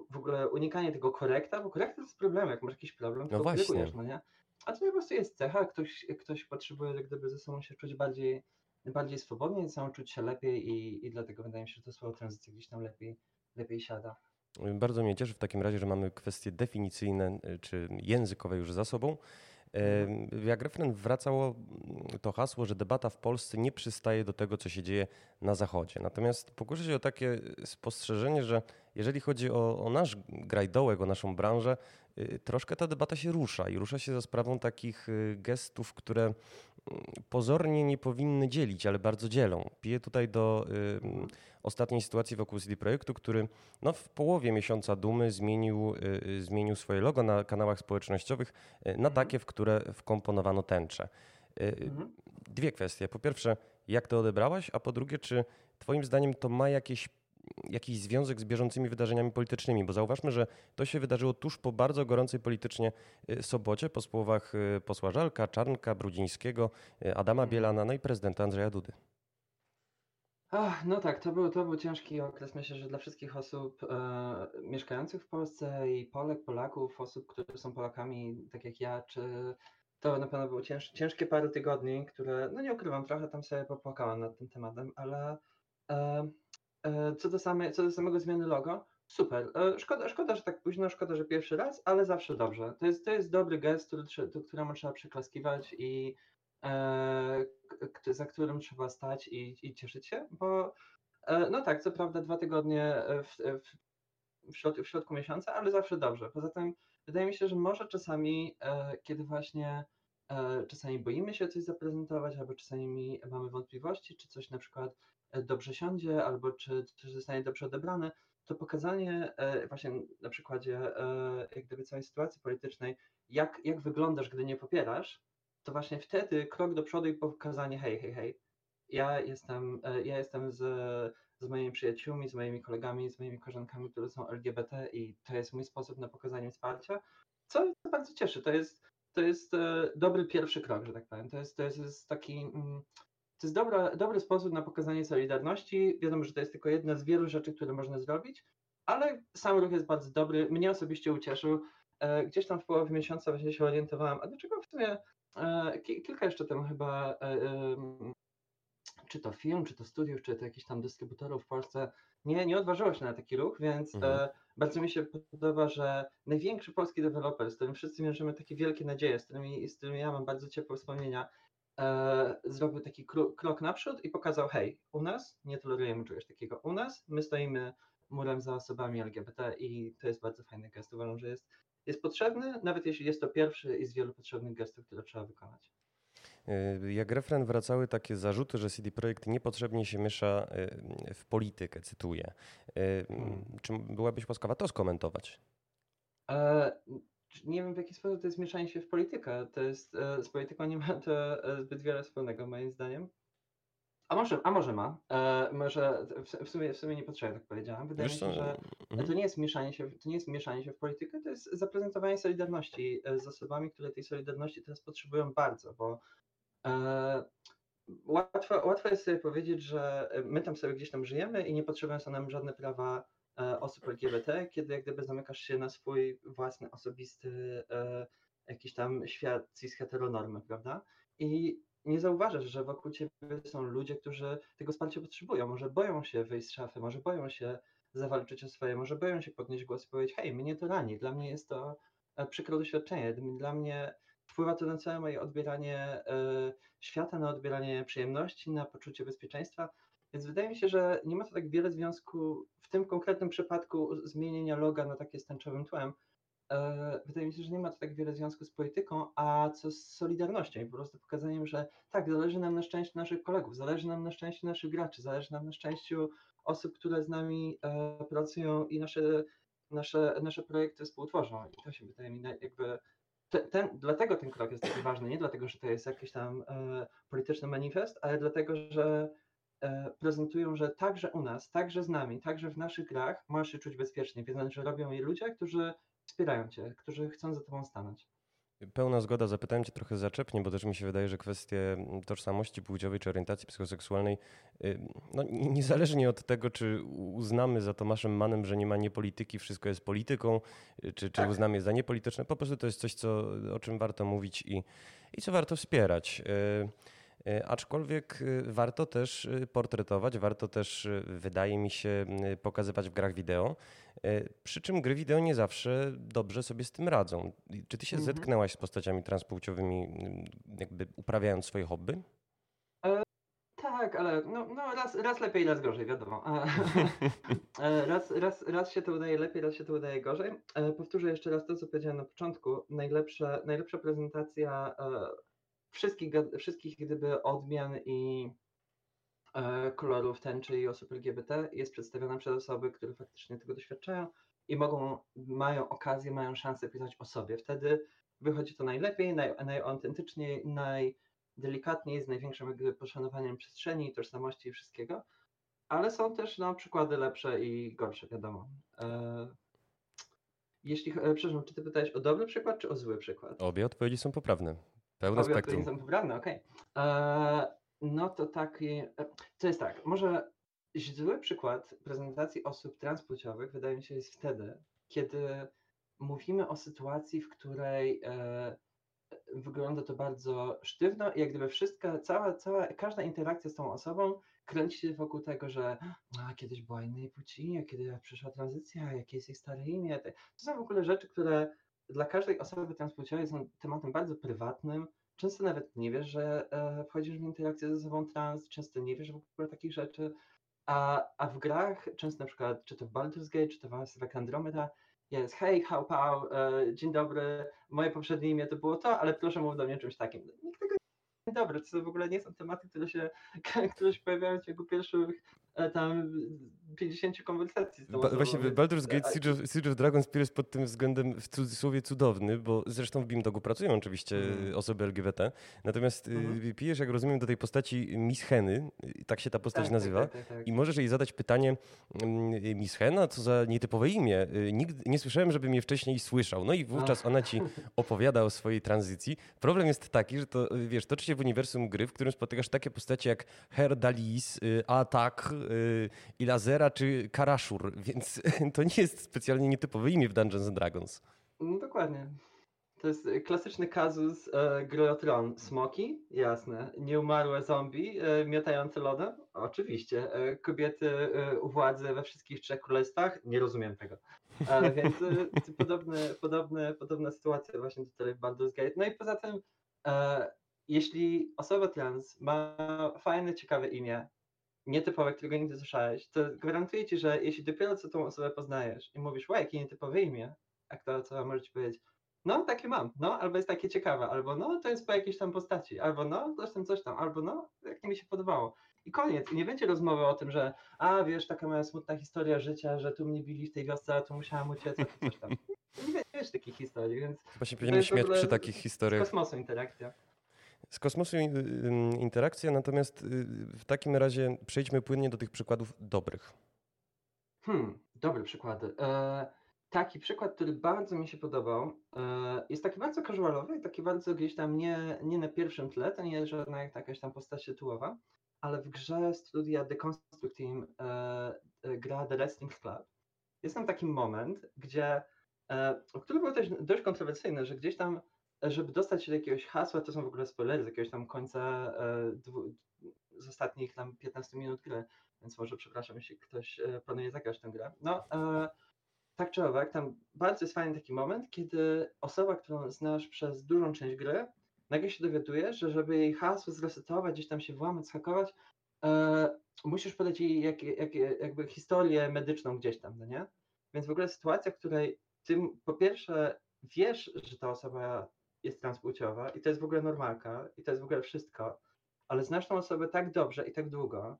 w ogóle unikanie tego korekta, bo korekta to jest problem, jak masz jakiś problem, to no właśnie. no nie? A to po prostu jest cecha, ktoś, ktoś potrzebuje jak gdyby ze sobą się czuć bardziej bardziej swobodnie, chcą czuć się lepiej i, i dlatego wydaje mi się, że to słowo tranzycja gdzieś tam lepiej, lepiej siada. Bardzo mnie cieszy w takim razie, że mamy kwestie definicyjne y, czy językowe już za sobą. Mhm. Jak refren wracało to hasło, że debata w Polsce nie przystaje do tego, co się dzieje na Zachodzie. Natomiast pokuszę się o takie spostrzeżenie, że jeżeli chodzi o, o nasz grajdołek, o naszą branżę, y, troszkę ta debata się rusza i rusza się za sprawą takich y, gestów, które pozornie nie powinny dzielić, ale bardzo dzielą. Piję tutaj do y, ostatniej sytuacji wokół CD Projektu, który no, w połowie miesiąca dumy zmienił, y, zmienił swoje logo na kanałach społecznościowych y, na mhm. takie, w które wkomponowano tęczę. Y, mhm. Dwie kwestie. Po pierwsze, jak to odebrałaś, a po drugie, czy Twoim zdaniem to ma jakieś jakiś związek z bieżącymi wydarzeniami politycznymi, bo zauważmy, że to się wydarzyło tuż po bardzo gorącej politycznie y, sobocie, po słowach y, posła Żalka, Czarnka, Brudzińskiego, y, Adama mhm. Bielana, no i prezydenta Andrzeja Dudy. Ach, no tak, to był, to był ciężki okres, myślę, że dla wszystkich osób e, mieszkających w Polsce i Polek, Polaków, osób, które są Polakami, tak jak ja, czy to na pewno było cięż, ciężkie parę tygodni, które, no nie ukrywam, trochę tam sobie popłakałem nad tym tematem, ale E, co do, same, co do samego zmiany logo, super. E, szkoda, szkoda, że tak późno, szkoda, że pierwszy raz, ale zawsze dobrze. To jest, to jest dobry gest, który, do któremu trzeba przyklaskiwać i e, za którym trzeba stać i, i cieszyć się, bo e, no tak, co prawda dwa tygodnie w, w, w, środ, w środku miesiąca, ale zawsze dobrze. Poza tym wydaje mi się, że może czasami, e, kiedy właśnie e, czasami boimy się coś zaprezentować, albo czasami mamy wątpliwości, czy coś na przykład dobrze siądzie, albo czy, czy zostanie dobrze odebrane, to pokazanie e, właśnie na przykładzie e, jak gdyby całej sytuacji politycznej, jak, jak wyglądasz, gdy nie popierasz, to właśnie wtedy krok do przodu i pokazanie hej, hej, hej, ja jestem, e, ja jestem z, z moimi przyjaciółmi, z moimi kolegami, z moimi koleżankami, które są LGBT i to jest mój sposób na pokazanie wsparcia, co bardzo cieszy. To jest, to jest dobry pierwszy krok, że tak powiem. To jest, to jest taki mm, to jest dobra, dobry sposób na pokazanie solidarności. Wiadomo, że to jest tylko jedna z wielu rzeczy, które można zrobić, ale sam ruch jest bardzo dobry. Mnie osobiście ucieszył. E, gdzieś tam w połowie miesiąca właśnie się orientowałem, a dlaczego w sumie e, kilka jeszcze temu chyba, e, czy to film, czy to studiów, czy to jakichś tam dystrybutorów w Polsce nie, nie odważyło się na taki ruch, więc mhm. bardzo mi się podoba, że największy polski deweloper, z którym wszyscy mierzymy takie wielkie nadzieje, z którymi, z którymi ja mam bardzo ciepłe wspomnienia, zrobił taki krok, naprzód i pokazał, hej, u nas nie tolerujemy czegoś takiego. U nas my stoimy murem za osobami LGBT i to jest bardzo fajny gest. Uważam, że jest, jest potrzebny, nawet jeśli jest to pierwszy z wielu potrzebnych gestów, które trzeba wykonać. E, jak refren wracały takie zarzuty, że CD Projekt niepotrzebnie się miesza e, w politykę, cytuję. E, hmm. Czy byłabyś łaskawa to skomentować? E, nie wiem w jaki sposób to jest mieszanie się w politykę. To jest, e, z polityką nie ma to e, zbyt wiele wspólnego moim zdaniem. A może, a może ma. E, może w, w, sumie, w sumie nie potrzeba, tak powiedziałem. Wydaje Wiesz mi się, że mhm. to nie jest mieszanie się, to nie jest mieszanie się w politykę, to jest zaprezentowanie solidarności z osobami, które tej solidarności teraz potrzebują bardzo, bo e, łatwo, łatwo jest sobie powiedzieć, że my tam sobie gdzieś tam żyjemy i nie potrzebują są nam żadne prawa E, osób LGBT, kiedy jak gdyby zamykasz się na swój własny, osobisty e, jakiś tam świat cis-heteronormy, prawda? I nie zauważasz, że wokół ciebie są ludzie, którzy tego wsparcia potrzebują. Może boją się wyjść z szafy, może boją się zawalczyć o swoje, może boją się podnieść głos i powiedzieć, hej, mnie to rani, dla mnie jest to e, przykre doświadczenie, dla mnie wpływa to na całe moje odbieranie świata, na odbieranie przyjemności, na poczucie bezpieczeństwa. Więc wydaje mi się, że nie ma to tak wiele związku w tym konkretnym przypadku zmienienia loga na takie z tęczowym tłem. Wydaje mi się, że nie ma to tak wiele związku z polityką, a co z solidarnością i po prostu pokazaniem, że tak, zależy nam na szczęściu naszych kolegów, zależy nam na szczęściu naszych graczy, zależy nam na szczęściu osób, które z nami pracują i nasze nasze, nasze projekty współtworzą. I to się wydaje mi jakby. Ten, ten, dlatego ten krok jest taki ważny, nie dlatego, że to jest jakiś tam e, polityczny manifest, ale dlatego, że e, prezentują, że także u nas, także z nami, także w naszych grach możesz się czuć bezpiecznie, wiedząc, że robią je ludzie, którzy wspierają cię, którzy chcą za tobą stanąć. Pełna zgoda. Zapytałem cię trochę zaczepnie, bo też mi się wydaje, że kwestie tożsamości płciowej czy orientacji psychoseksualnej, y, no, niezależnie od tego, czy uznamy za Tomaszem Manem, że nie ma niepolityki, wszystko jest polityką, y, czy, czy tak. uznamy za niepolityczne, po prostu to jest coś, co, o czym warto mówić i, i co warto wspierać. Y, E, aczkolwiek e, warto też e, portretować, warto też, wydaje mi się, pokazywać w grach wideo. Przy czym gry wideo nie zawsze dobrze sobie z tym radzą. Czy ty się mhm. zetknęłaś z postaciami transpłciowymi, jakby uprawiając swoje hobby? tak, ale no, no raz, raz lepiej, raz gorzej, wiadomo. raz, raz, raz się to udaje lepiej, raz się to udaje gorzej. Powtórzę jeszcze raz to, co powiedziałem na początku. Najlepsza, najlepsza prezentacja wszystkich, wszystkich gdyby odmian i e, kolorów tęczy i osób LGBT jest przedstawiona przez osoby, które faktycznie tego doświadczają i mogą, mają okazję, mają szansę pisać o sobie. Wtedy wychodzi to najlepiej, naj, najautentyczniej, najdelikatniej, z największym poszanowaniem przestrzeni, tożsamości i wszystkiego. Ale są też no, przykłady lepsze i gorsze, wiadomo. E, jeśli, e, przepraszam, czy ty pytałeś o dobry przykład, czy o zły przykład? Obie odpowiedzi są poprawne. Pełne spektrum. są poprawne, okej. Okay. No to taki, to jest tak, może zły przykład prezentacji osób transpłciowych wydaje mi się jest wtedy, kiedy mówimy o sytuacji, w której e, wygląda to bardzo sztywno i jak gdyby wszystko, cała, cała, każda interakcja z tą osobą kręci się wokół tego, że a, kiedyś była innej płci, a kiedy przyszła tranzycja, jakie jest jej stare imię. To są w ogóle rzeczy, które dla każdej osoby transpłciowej są tematem bardzo prywatnym. Często nawet nie wiesz, że e, wchodzisz w interakcję ze sobą trans, często nie wiesz w ogóle takich rzeczy. A, a w grach, często na przykład, czy to w Baldur's Gate, czy to w Mass Andromeda, jest hej, how, pow, e, dzień dobry, moje poprzednie imię to było to, ale proszę mów do mnie czymś takim. Nikt tego dobre, to w ogóle nie są tematy, które się, które się pojawiają w ciągu pierwszych e, tam 50 konwersacji. Ba właśnie Baldur's Gate Siege of, Siege of Dragons jest pod tym względem w cudzysłowie cudowny, bo zresztą w Beamdogu pracują oczywiście mm. osoby LGBT, natomiast mm. pijesz, jak rozumiem, do tej postaci Miss Heny, tak się ta postać tak, tak nazywa, tak, tak, tak, i możesz jej zadać pytanie mm, Miss Hena, co za nietypowe imię. Nigdy, nie słyszałem, żeby mnie wcześniej słyszał. No i wówczas ona ci opowiada o swojej tranzycji. Problem jest taki, że to, wiesz, toczy się w uniwersum gry, w którym spotykasz takie postacie jak Her Dalis, y, Atak, y, Ilazera czy Karaszur, więc to nie jest specjalnie nietypowe imię w Dungeons and Dragons. No dokładnie. To jest klasyczny kazus e, gry o tron. Smoki? Jasne. Nieumarłe zombie e, miotające lodem? Oczywiście. E, kobiety e, u władzy we wszystkich trzech królestwach? Nie rozumiem tego. E, więc e, podobne, podobne, podobna sytuacja właśnie tutaj w Baldur's Gate. No i poza tym e, jeśli osoba trans ma fajne, ciekawe imię, nietypowe, którego nigdy słyszałeś, to gwarantuję ci, że jeśli dopiero co tą osobę poznajesz i mówisz, wow, jakie nietypowe imię, a kto osoba może ci powiedzieć, no takie mam, no, albo jest takie ciekawe, albo no, to jest po jakiejś tam postaci, albo no, coś tam, coś tam, albo no, jak mi się podobało. I koniec. I nie będzie rozmowy o tym, że a wiesz, taka moja smutna historia życia, że tu mnie bili w tej wiosce, a tu musiałam uciec, a coś tam. Nie wiesz takich historii, więc... Właśnie powinienem śmiać przy takich historiach. Z kosmosu interakcja. Z kosmosu interakcja, natomiast y, w takim razie przejdźmy płynnie do tych przykładów dobrych. Hmm, dobre przykłady. E, taki przykład, który bardzo mi się podobał, e, jest taki bardzo casualowy taki bardzo gdzieś tam nie, nie na pierwszym tle, to nie jest żadna jakaś tam postać tytułowa, ale w grze studia The Construct Team e, e, gra The Wrestling Club. Jest tam taki moment, gdzie, e, który był też dość kontrowersyjny, że gdzieś tam żeby dostać się do jakiegoś hasła, to są w ogóle spoilery z jakiegoś tam końca e, dwu, z ostatnich tam 15 minut gry, więc może przepraszam, jeśli ktoś e, planuje zagrać tę grę. No, e, tak czy owak, tam bardzo jest fajny taki moment, kiedy osoba, którą znasz przez dużą część gry, nagle się dowiaduje, że żeby jej hasło zresetować, gdzieś tam się włamać, schakować, e, musisz podać jej jak, jak, jakby historię medyczną gdzieś tam, no nie? Więc w ogóle sytuacja, w której ty po pierwsze wiesz, że ta osoba jest transpłciowa i to jest w ogóle normalka i to jest w ogóle wszystko, ale znasz tą osobę tak dobrze i tak długo,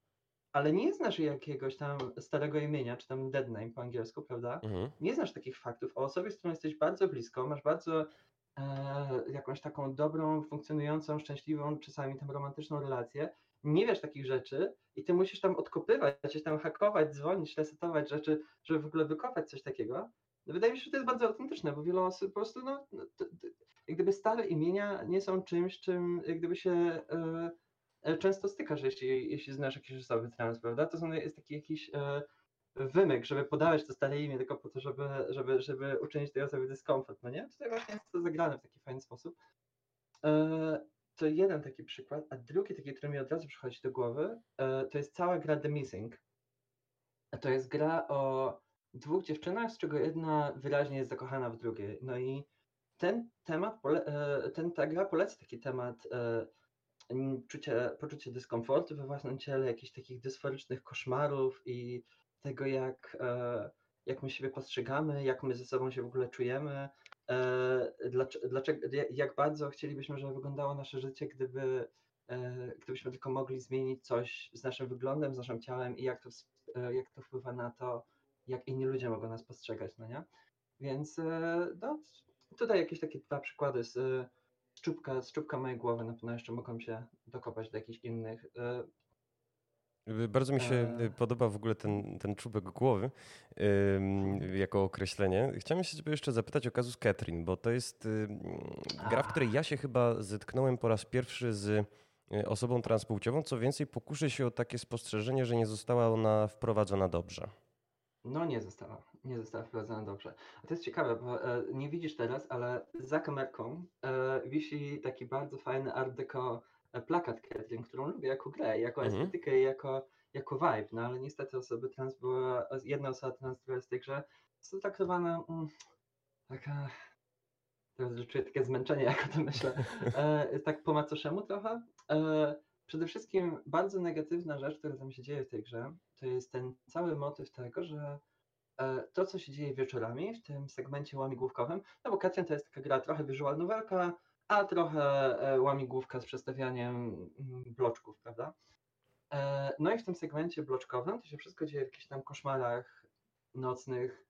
ale nie znasz jakiegoś tam starego imienia, czy tam dead name po angielsku, prawda? Mhm. Nie znasz takich faktów o osobie, z którą jesteś bardzo blisko, masz bardzo e, jakąś taką dobrą, funkcjonującą, szczęśliwą, czasami tam romantyczną relację, nie wiesz takich rzeczy i ty musisz tam odkopywać, gdzieś tam hakować, dzwonić, resetować rzeczy, żeby w ogóle wykopać coś takiego. Wydaje mi się, że to jest bardzo autentyczne, bo wiele osób po prostu, no, no to, to, jak gdyby stare imienia nie są czymś, czym jak gdyby się e, e często stykasz, jeśli, jeśli znasz jakieś osoby trans, prawda? To są, jest taki jakiś e, wymyk, żeby podawać to stare imię tylko po to, żeby, żeby, żeby uczynić tej osobie dyskomfort, no nie? Tutaj właśnie jest to zagrane w taki fajny sposób. E, to jeden taki przykład, a drugi taki, który mi od razu przychodzi do głowy, e, to jest cała gra The Missing. To jest gra o dwóch dziewczynach, z czego jedna wyraźnie jest zakochana w drugiej. No i ten temat, e, ten, ta gra poleca taki temat e, czucie, poczucie dyskomfortu we własnym ciele, jakichś takich dysforycznych koszmarów i tego, jak, jak my siebie postrzegamy, jak my ze sobą się w ogóle czujemy, dlaczego, jak bardzo chcielibyśmy, żeby wyglądało nasze życie, gdyby, gdybyśmy tylko mogli zmienić coś z naszym wyglądem, z naszym ciałem i jak to, jak to wpływa na to, jak inni ludzie mogą nas postrzegać, no nie? Więc no, tutaj jakieś takie dwa przykłady z, z, czubka, z czubka mojej głowy, na pewno jeszcze mogą się dokopać do jakichś innych. Bardzo mi się e... podoba w ogóle ten, ten czubek głowy ym, jako określenie. Chciałem się ciebie jeszcze zapytać o kazus Catherine, bo to jest ym, gra, w której ja się chyba zetknąłem po raz pierwszy z osobą transpłciową. Co więcej, pokuszę się o takie spostrzeżenie, że nie została ona wprowadzona dobrze. No nie została, nie została wprowadzona dobrze. A to jest ciekawe, bo e, nie widzisz teraz, ale za kamerką e, wisi taki bardzo fajny art deco E, plakat Catherine, którą lubię jako grę, jako mhm. estetykę i jako, jako vibe, no ale niestety osoby trans była, jedna osoba trans, która jest w tej grze, jest traktowana mm, taka, teraz czuję takie zmęczenie, jak o tym myślę, e, tak po macoszemu trochę. E, przede wszystkim bardzo negatywna rzecz, która tam się dzieje w tej grze, to jest ten cały motyw tego, że e, to, co się dzieje wieczorami w tym segmencie łamigłówkowym, no bo Katrin to jest taka gra trochę visual novelka, a trochę e, łamigłówka z przestawianiem mm, bloczków, prawda? E, no i w tym segmencie bloczkowym to się wszystko dzieje w jakichś tam koszmarach nocnych.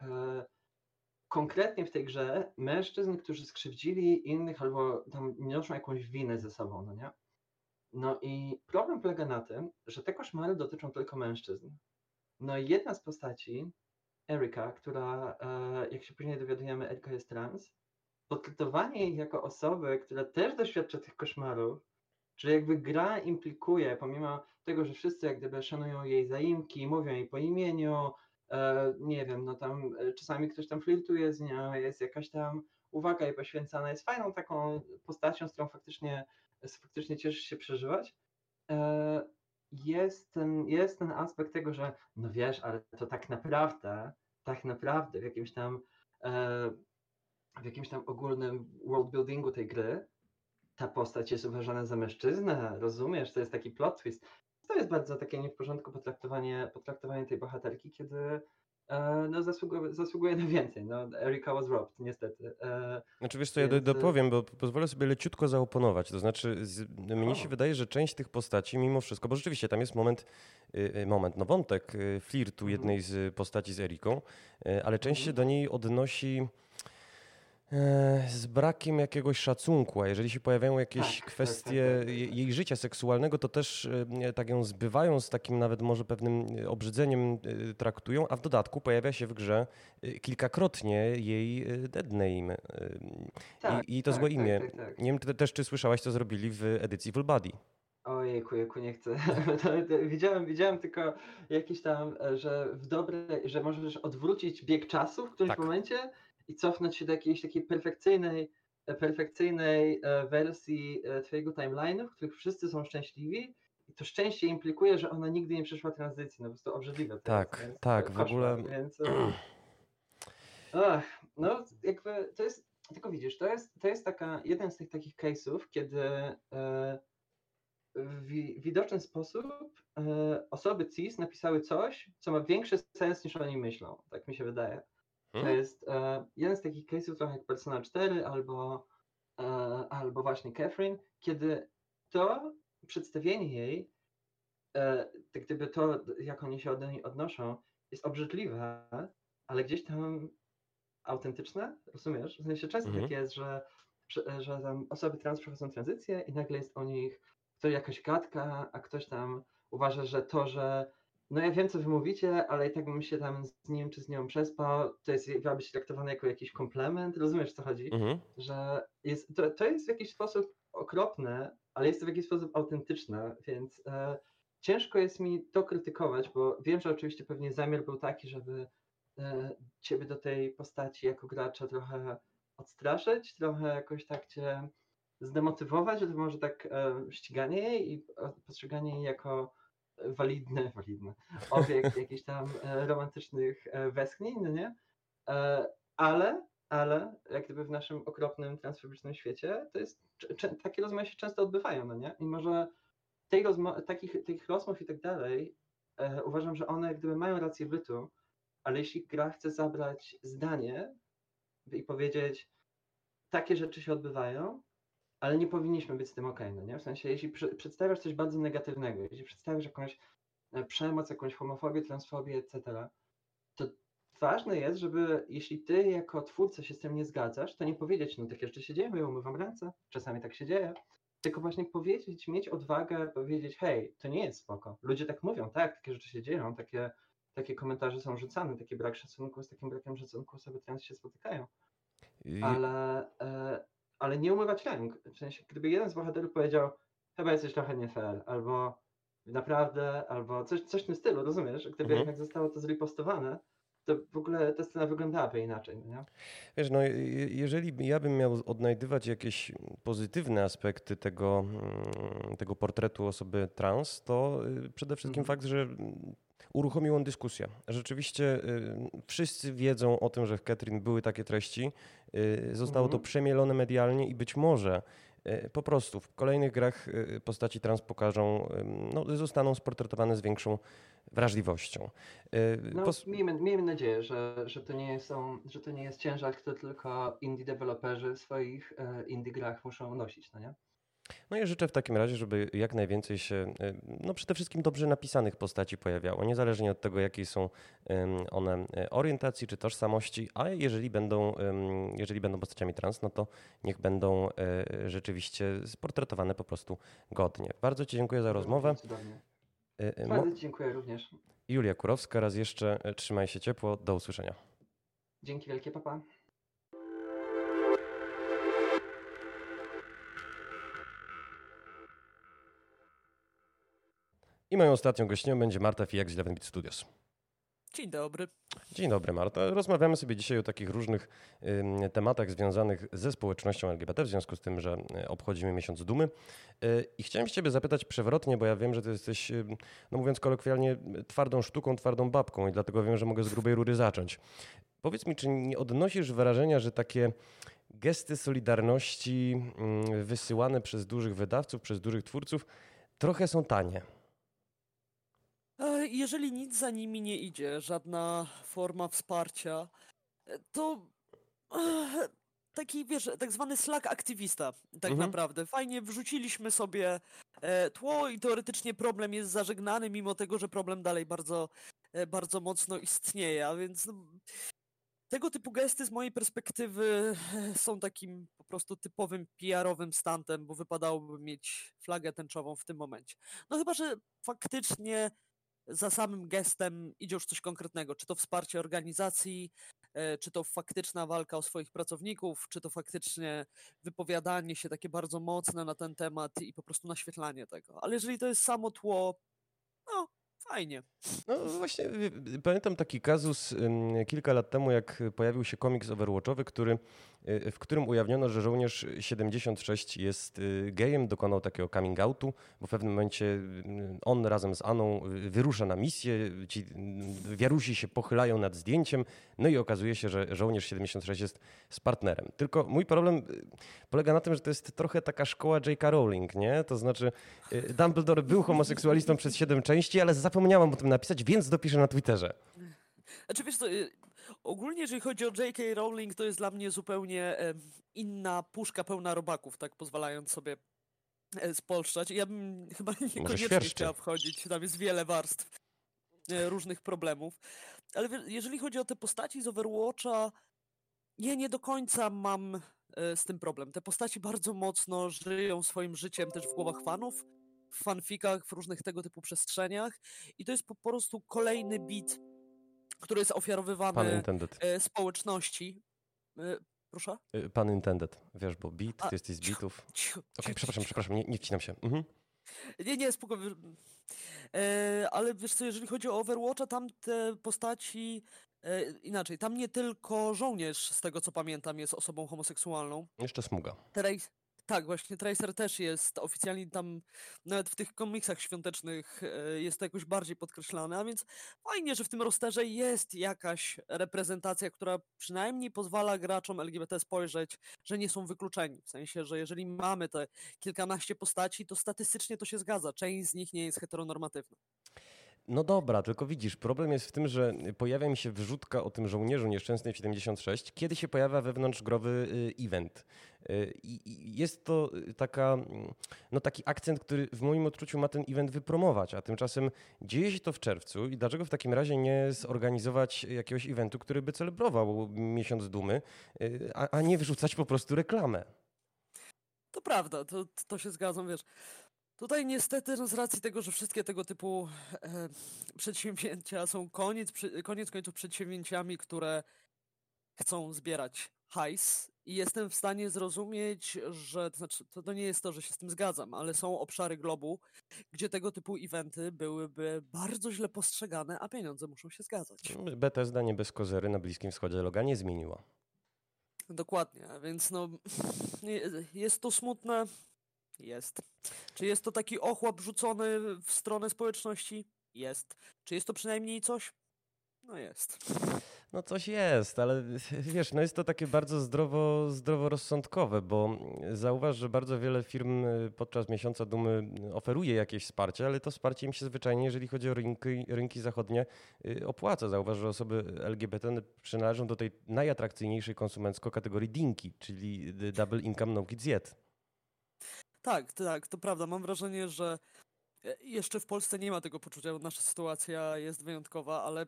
Konkretnie w tej grze mężczyzn, którzy skrzywdzili innych albo tam niosą jakąś winę ze sobą, no nie? No i problem polega na tym, że te koszmary dotyczą tylko mężczyzn. No i jedna z postaci, Erika, która, jak się później dowiadujemy, Erika jest trans, potraktowanie jej jako osoby, która też doświadcza tych koszmarów, że jakby gra implikuje, pomimo tego, że wszyscy jak gdyby szanują jej zaimki, mówią jej po imieniu, e, nie wiem, no tam e, czasami ktoś tam flirtuje z nią, jest jakaś tam uwaga jej poświęcana, jest fajną taką postacią, z którą faktycznie, faktycznie cieszy się przeżywać. E, jest ten, jest ten aspekt tego, że no wiesz, ale to tak naprawdę, tak naprawdę w jakimś tam e, w jakimś tam ogólnym worldbuildingu tej gry ta postać jest uważana za mężczyznę, rozumiesz? To jest taki plot twist. To jest bardzo takie nie w porządku potraktowanie, potraktowanie tej bohaterki, kiedy no, zasługuje, zasługuje na więcej. No, Erika was robbed, niestety. E, znaczy wiesz co, więc... ja dopowiem, bo pozwolę sobie leciutko zaoponować. To znaczy z, mnie się wydaje, że część tych postaci mimo wszystko, bo rzeczywiście tam jest moment, y, y, moment no wątek y, flirtu mhm. jednej z postaci z Eriką, ale część się mhm. do niej odnosi E, z brakiem jakiegoś szacunku, a jeżeli się pojawiają jakieś tak, kwestie tak, tak, tak, jej życia seksualnego, to też e, tak ją zbywają, z takim nawet może pewnym e, obrzydzeniem traktują, a w dodatku pojawia się w grze kilkakrotnie jej dead name tak, I, i to złe imię. Nie wiem ty, też, czy słyszałaś, co zrobili w edycji Full Body. Ojejku, jejku, nie chcę. widziałem, widziałem tylko jakiś tam, że w dobre, że możesz odwrócić bieg czasu w którymś momencie i cofnąć się do jakiejś takiej perfekcyjnej, e, perfekcyjnej e, wersji e, Twojego timeline'u, w których wszyscy są szczęśliwi i to szczęście implikuje, że ona nigdy nie przeszła tranzycji. No po prostu obrzydliwe. Tak, jest, tak, w ogóle. Więc... Ach, no jakby to jest, tylko widzisz, to jest, to jest taka, jeden z tych takich case'ów, kiedy w widoczny sposób osoby CIS napisały coś, co ma większy sens niż oni myślą, tak mi się wydaje. To Hmm? jest e, jeden z takich case'ów trochę jak Persona 4 albo, e, albo właśnie Catherine, kiedy to przedstawienie jej, e, tak gdyby to, jak oni się do niej odnoszą, jest obrzydliwe, ale gdzieś tam autentyczne, rozumiesz? W sensie często Mhm. tak jest, że, że, że tam osoby trans przechodzą tranzycję i nagle jest o nich to jakaś gadka, a ktoś tam uważa, że to, że no ja wiem, co wy mówicie, ale i tak bym się tam z nim czy z nią przespał, to jest miała być traktowane jako jakiś komplement, rozumiesz, co chodzi? Mhm. Że jest, to, to jest w jakiś sposób okropne, ale jest to w jakiś sposób autentyczne, więc e, ciężko jest mi to krytykować, bo wiem, że oczywiście pewnie zamiar był taki, żeby e, ciebie do tej postaci jako gracza trochę odstraszyć, trochę jakoś tak cię zdemotywować, że to może tak e, ściganie jej i postrzeganie jej jako walidny, walidny obiekt jakichś tam e, romantycznych e, westchnień, no nie? E, ale, ale jak gdyby w naszym okropnym transfobicznym świecie, to jest, takie rozmowy się często odbywają, no nie? I może tej rozmo- takich, tych rozmów i tak dalej, uważam, że one jak gdyby mają rację bytu, ale jeśli gra chce zabrać zdanie i powiedzieć, takie rzeczy się odbywają, ale nie powinniśmy być z tym okej, no nie? W sensie, jeśli przedstawiasz coś bardzo negatywnego, jeśli przedstawiasz jakąś e, przemoc, jakąś homofobię, transfobię, etc., to ważne jest, żeby jeśli ty jako twórca się z tym nie zgadzasz, to nie powiedzieć, no takie rzeczy się dzieją, ja umywam ręce, czasami tak się dzieje, tylko właśnie powiedzieć, mieć odwagę, powiedzieć, hej, to nie jest spoko. Ludzie tak mówią, tak, takie rzeczy się dzieją, takie, takie komentarze są rzucane, taki brak szacunku, z takim brakiem szacunku osoby trans się spotykają I- ale, e, ale nie umywać ręk. W sensie, gdyby jeden z bohaterów powiedział, chyba jesteś trochę nie fair, albo naprawdę, albo coś, coś w tym stylu, rozumiesz? Gdyby Mhm. jednak zostało to zripostowane, to w ogóle ta scena wyglądałaby inaczej, no nie? Wiesz, no, je- jeżeli ja bym miał odnajdywać jakieś pozytywne aspekty tego, mm, tego portretu osoby trans, to y, przede wszystkim Mhm. fakt, że uruchomił on dyskusję. Rzeczywiście y, wszyscy wiedzą o tym, że w Catherine były takie treści. y, Zostało to Mhm. przemielone medialnie i być może y, po prostu w kolejnych grach postaci trans pokażą, no, zostaną sportretowane z większą wrażliwością. No, pos- miejmy, miejmy nadzieję, że, że, to nie są, że to nie jest ciężar, który tylko indie deweloperzy w swoich indie grach muszą nosić, no nie? No i życzę w takim razie, żeby jak najwięcej się, y, no przede wszystkim dobrze napisanych postaci pojawiało, niezależnie od tego, jakiej są one y, orientacji czy tożsamości, a jeżeli będą, jeżeli będą postaciami trans, no to niech będą y, rzeczywiście sportretowane po prostu godnie. Bardzo Ci dziękuję za rozmowę. Bardzo Ci dziękuję również. Julia Kurowska, raz jeszcze trzymaj się ciepło, do usłyszenia. Dzięki wielkie, papa. I moją ostatnią gościnią będzie Marta Fijak z 11 Bit Studios. Dzień dobry. Dzień dobry, Marta. Rozmawiamy sobie dzisiaj o takich różnych ym, tematach związanych ze społecznością LGBT, w związku z tym, że y, obchodzimy miesiąc dumy. Y, I chciałem się Ciebie zapytać przewrotnie, bo ja wiem, że Ty jesteś, ym, no mówiąc kolokwialnie, twardą sztuką, twardą babką i dlatego wiem, że mogę z grubej rury zacząć. Powiedz mi, czy nie odnosisz wrażenia, że takie gesty solidarności wysyłane przez dużych wydawców, przez dużych twórców trochę są tanie? Jeżeli nic za nimi nie idzie, żadna forma wsparcia, e, to e, taki, wiesz, tak zwany slack aktywista, tak Mhm. naprawdę. Fajnie wrzuciliśmy sobie e, tło i teoretycznie problem jest zażegnany, mimo tego, że problem dalej bardzo, e, bardzo mocno istnieje, a więc no, tego typu gesty z mojej perspektywy e, są takim po prostu typowym PR-owym stantem, bo wypadałoby mieć flagę tęczową w tym momencie. No chyba, że faktycznie za samym gestem idzie już coś konkretnego, czy to wsparcie organizacji, e, czy to faktyczna walka o swoich pracowników, czy to faktycznie wypowiadanie się takie bardzo mocne na ten temat i po prostu naświetlanie tego. Ale jeżeli to jest samo tło, no fajnie. No właśnie, pamiętam taki kazus kilka lat temu, jak pojawił się komiks Overwatchowy, który, y, w którym ujawniono, że żołnierz 76 jest y, gejem, dokonał takiego coming outu, bo w pewnym momencie y, on razem z Aną wyrusza na misję, ci wiarusi się pochylają nad zdjęciem, no i okazuje się, że żołnierz 76 jest z partnerem. Tylko mój problem polega na tym, że to jest trochę taka szkoła J.K. Rowling, nie? To znaczy Dumbledore był homoseksualistą przez 7 części, ale zapomniałam o tym napisać, więc dopiszę na Twitterze. Znaczy wiesz co, y, ogólnie jeżeli chodzi o J.K. Rowling, to jest dla mnie zupełnie inna puszka pełna robaków, tak pozwalając sobie e, spolszczać. Ja bym chyba niekoniecznie chciała wchodzić, tam jest wiele warstw e, różnych problemów. Ale jeżeli chodzi o te postaci z Overwatcha, ja nie do końca mam e, z tym problem. Te postaci bardzo mocno żyją swoim życiem też w głowach fanów w fanfikach, w różnych tego typu przestrzeniach i to jest po prostu kolejny bit, który jest ofiarowywany e, społeczności. E, proszę? E, pan intended, wiesz, bo beat, ty jesteś z bitów. Okej, okay, przepraszam, przepraszam, nie, nie wcinam się. Mhm. Nie, nie, spokojnie. E, ale wiesz co, jeżeli chodzi o Overwatcha, tam te postaci e, inaczej, tam nie tylko żołnierz, z tego co pamiętam, jest osobą homoseksualną. Jeszcze smuga. Trace, tak, właśnie Tracer też jest oficjalnie tam, nawet w tych komiksach świątecznych e, jest to jakoś bardziej podkreślane, a więc fajnie, że w tym rosterze jest jakaś reprezentacja, która przynajmniej pozwala graczom LGBT spojrzeć, że nie są wykluczeni. W sensie, że jeżeli mamy te kilkanaście postaci, to statystycznie to się zgadza. Część z nich nie jest heteronormatywna. No dobra, tylko widzisz, problem jest w tym, że pojawia mi się wrzutka o tym żołnierzu nieszczęsnym 76, kiedy się pojawia wewnątrzgrowy y, event. Y, I jest to taka, no taki akcent, który w moim odczuciu ma ten event wypromować, a tymczasem dzieje się to w czerwcu i dlaczego w takim razie nie zorganizować jakiegoś eventu, który by celebrował miesiąc dumy, y, a, a nie wrzucać po prostu reklamę? To prawda, to, to się zgadzam, wiesz. Tutaj niestety no z racji tego, że wszystkie tego typu e, przedsięwzięcia są koniec, koniec końców przedsięwzięciami, które chcą zbierać hajs i jestem w stanie zrozumieć, że to, znaczy, to, to nie jest to, że się z tym zgadzam, ale są obszary globu, gdzie tego typu eventy byłyby bardzo źle postrzegane, a pieniądze muszą się zgadzać. Bethesda nie bez kozery na Bliskim Wschodzie loga nie zmieniła. Dokładnie, więc no jest to smutne, jest. Czy jest to taki ochłap rzucony w stronę społeczności? Jest. Czy jest to przynajmniej coś? No jest. No coś jest, ale wiesz, no jest to takie bardzo zdrowo, zdroworozsądkowe, bo zauważ, że bardzo wiele firm y, podczas miesiąca dumy oferuje jakieś wsparcie, ale to wsparcie im się zwyczajnie, jeżeli chodzi o rynki, rynki zachodnie, y, opłaca. Zauważ, że osoby LGBT przynależą do tej najatrakcyjniejszej konsumencko kategorii dinki, czyli double income no kids yet. Tak, tak, to prawda. Mam wrażenie, że e, jeszcze w Polsce nie ma tego poczucia, bo nasza sytuacja jest wyjątkowa, ale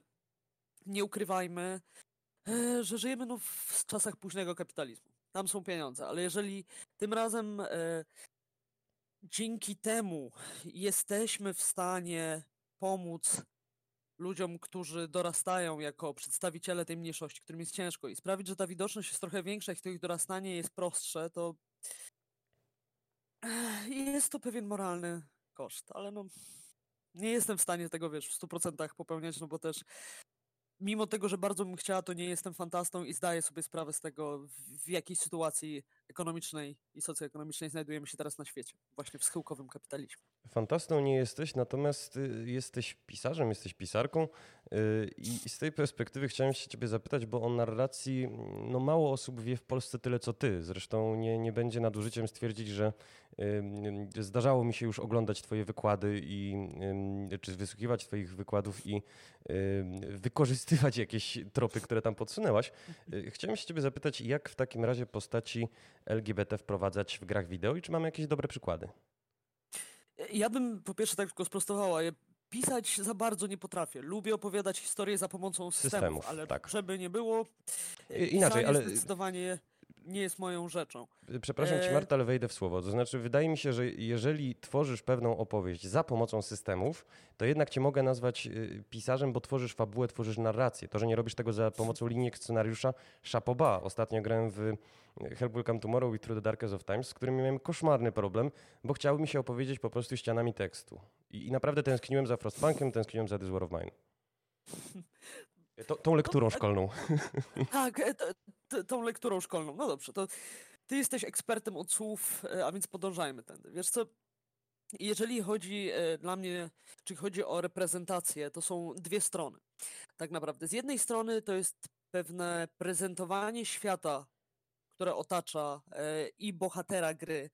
nie ukrywajmy, e, że żyjemy no w czasach późnego kapitalizmu. Tam są pieniądze, ale jeżeli tym razem e, dzięki temu jesteśmy w stanie pomóc ludziom, którzy dorastają jako przedstawiciele tej mniejszości, którym jest ciężko i sprawić, że ta widoczność jest trochę większa i to ich dorastanie jest prostsze, to jest to pewien moralny koszt, ale no nie jestem w stanie tego, wiesz, w 100% popełniać, no bo też mimo tego, że bardzo bym chciała, to nie jestem fantastą i zdaję sobie sprawę z tego, w jakiej sytuacji ekonomicznej i socjoekonomicznej znajdujemy się teraz na świecie, właśnie w schyłkowym kapitalizmie. Fantastą nie jesteś, natomiast y, jesteś pisarzem, jesteś pisarką y, i z tej perspektywy chciałem się ciebie zapytać, bo o narracji no mało osób wie w Polsce tyle co ty. Zresztą nie, nie będzie nadużyciem stwierdzić, że zdarzało mi się już oglądać twoje wykłady i czy wysłuchiwać twoich wykładów i wykorzystywać jakieś tropy, które tam podsunęłaś. Y, chciałem się ciebie zapytać, jak w takim razie postaci LGBT wprowadzać w grach wideo i czy mamy jakieś dobre przykłady? Ja bym po pierwsze tak tylko sprostowała. Pisać za bardzo nie potrafię. Lubię opowiadać historię za pomocą systemów, systemów ale tak. żeby nie było. Inaczej, ale zdecydowanie nie jest moją rzeczą. Przepraszam cię, e, Marta, ale wejdę w słowo. To znaczy, wydaje mi się, że jeżeli tworzysz pewną opowieść za pomocą systemów, to jednak cię mogę nazwać y, pisarzem, bo tworzysz fabułę, tworzysz narrację. To, że nie robisz tego za pomocą linii scenariusza, szapoba. Ostatnio grałem w Help Will Come Tomorrow i Through the Darkest of Times, z którym miałem koszmarny problem, bo chciało mi się opowiedzieć po prostu ścianami tekstu. I, I, naprawdę tęskniłem za Frostpunkiem, tęskniłem za This War of Mine. To, tą lekturą szkolną. Tak, e, tą lekturą szkolną. No dobrze, to ty jesteś ekspertem od słów, e, a więc podążajmy tędy. Wiesz co, jeżeli chodzi e, dla mnie, czy chodzi o reprezentację, to są dwie strony. Tak naprawdę. Z jednej strony to jest pewne prezentowanie świata, które otacza e, i bohatera gry,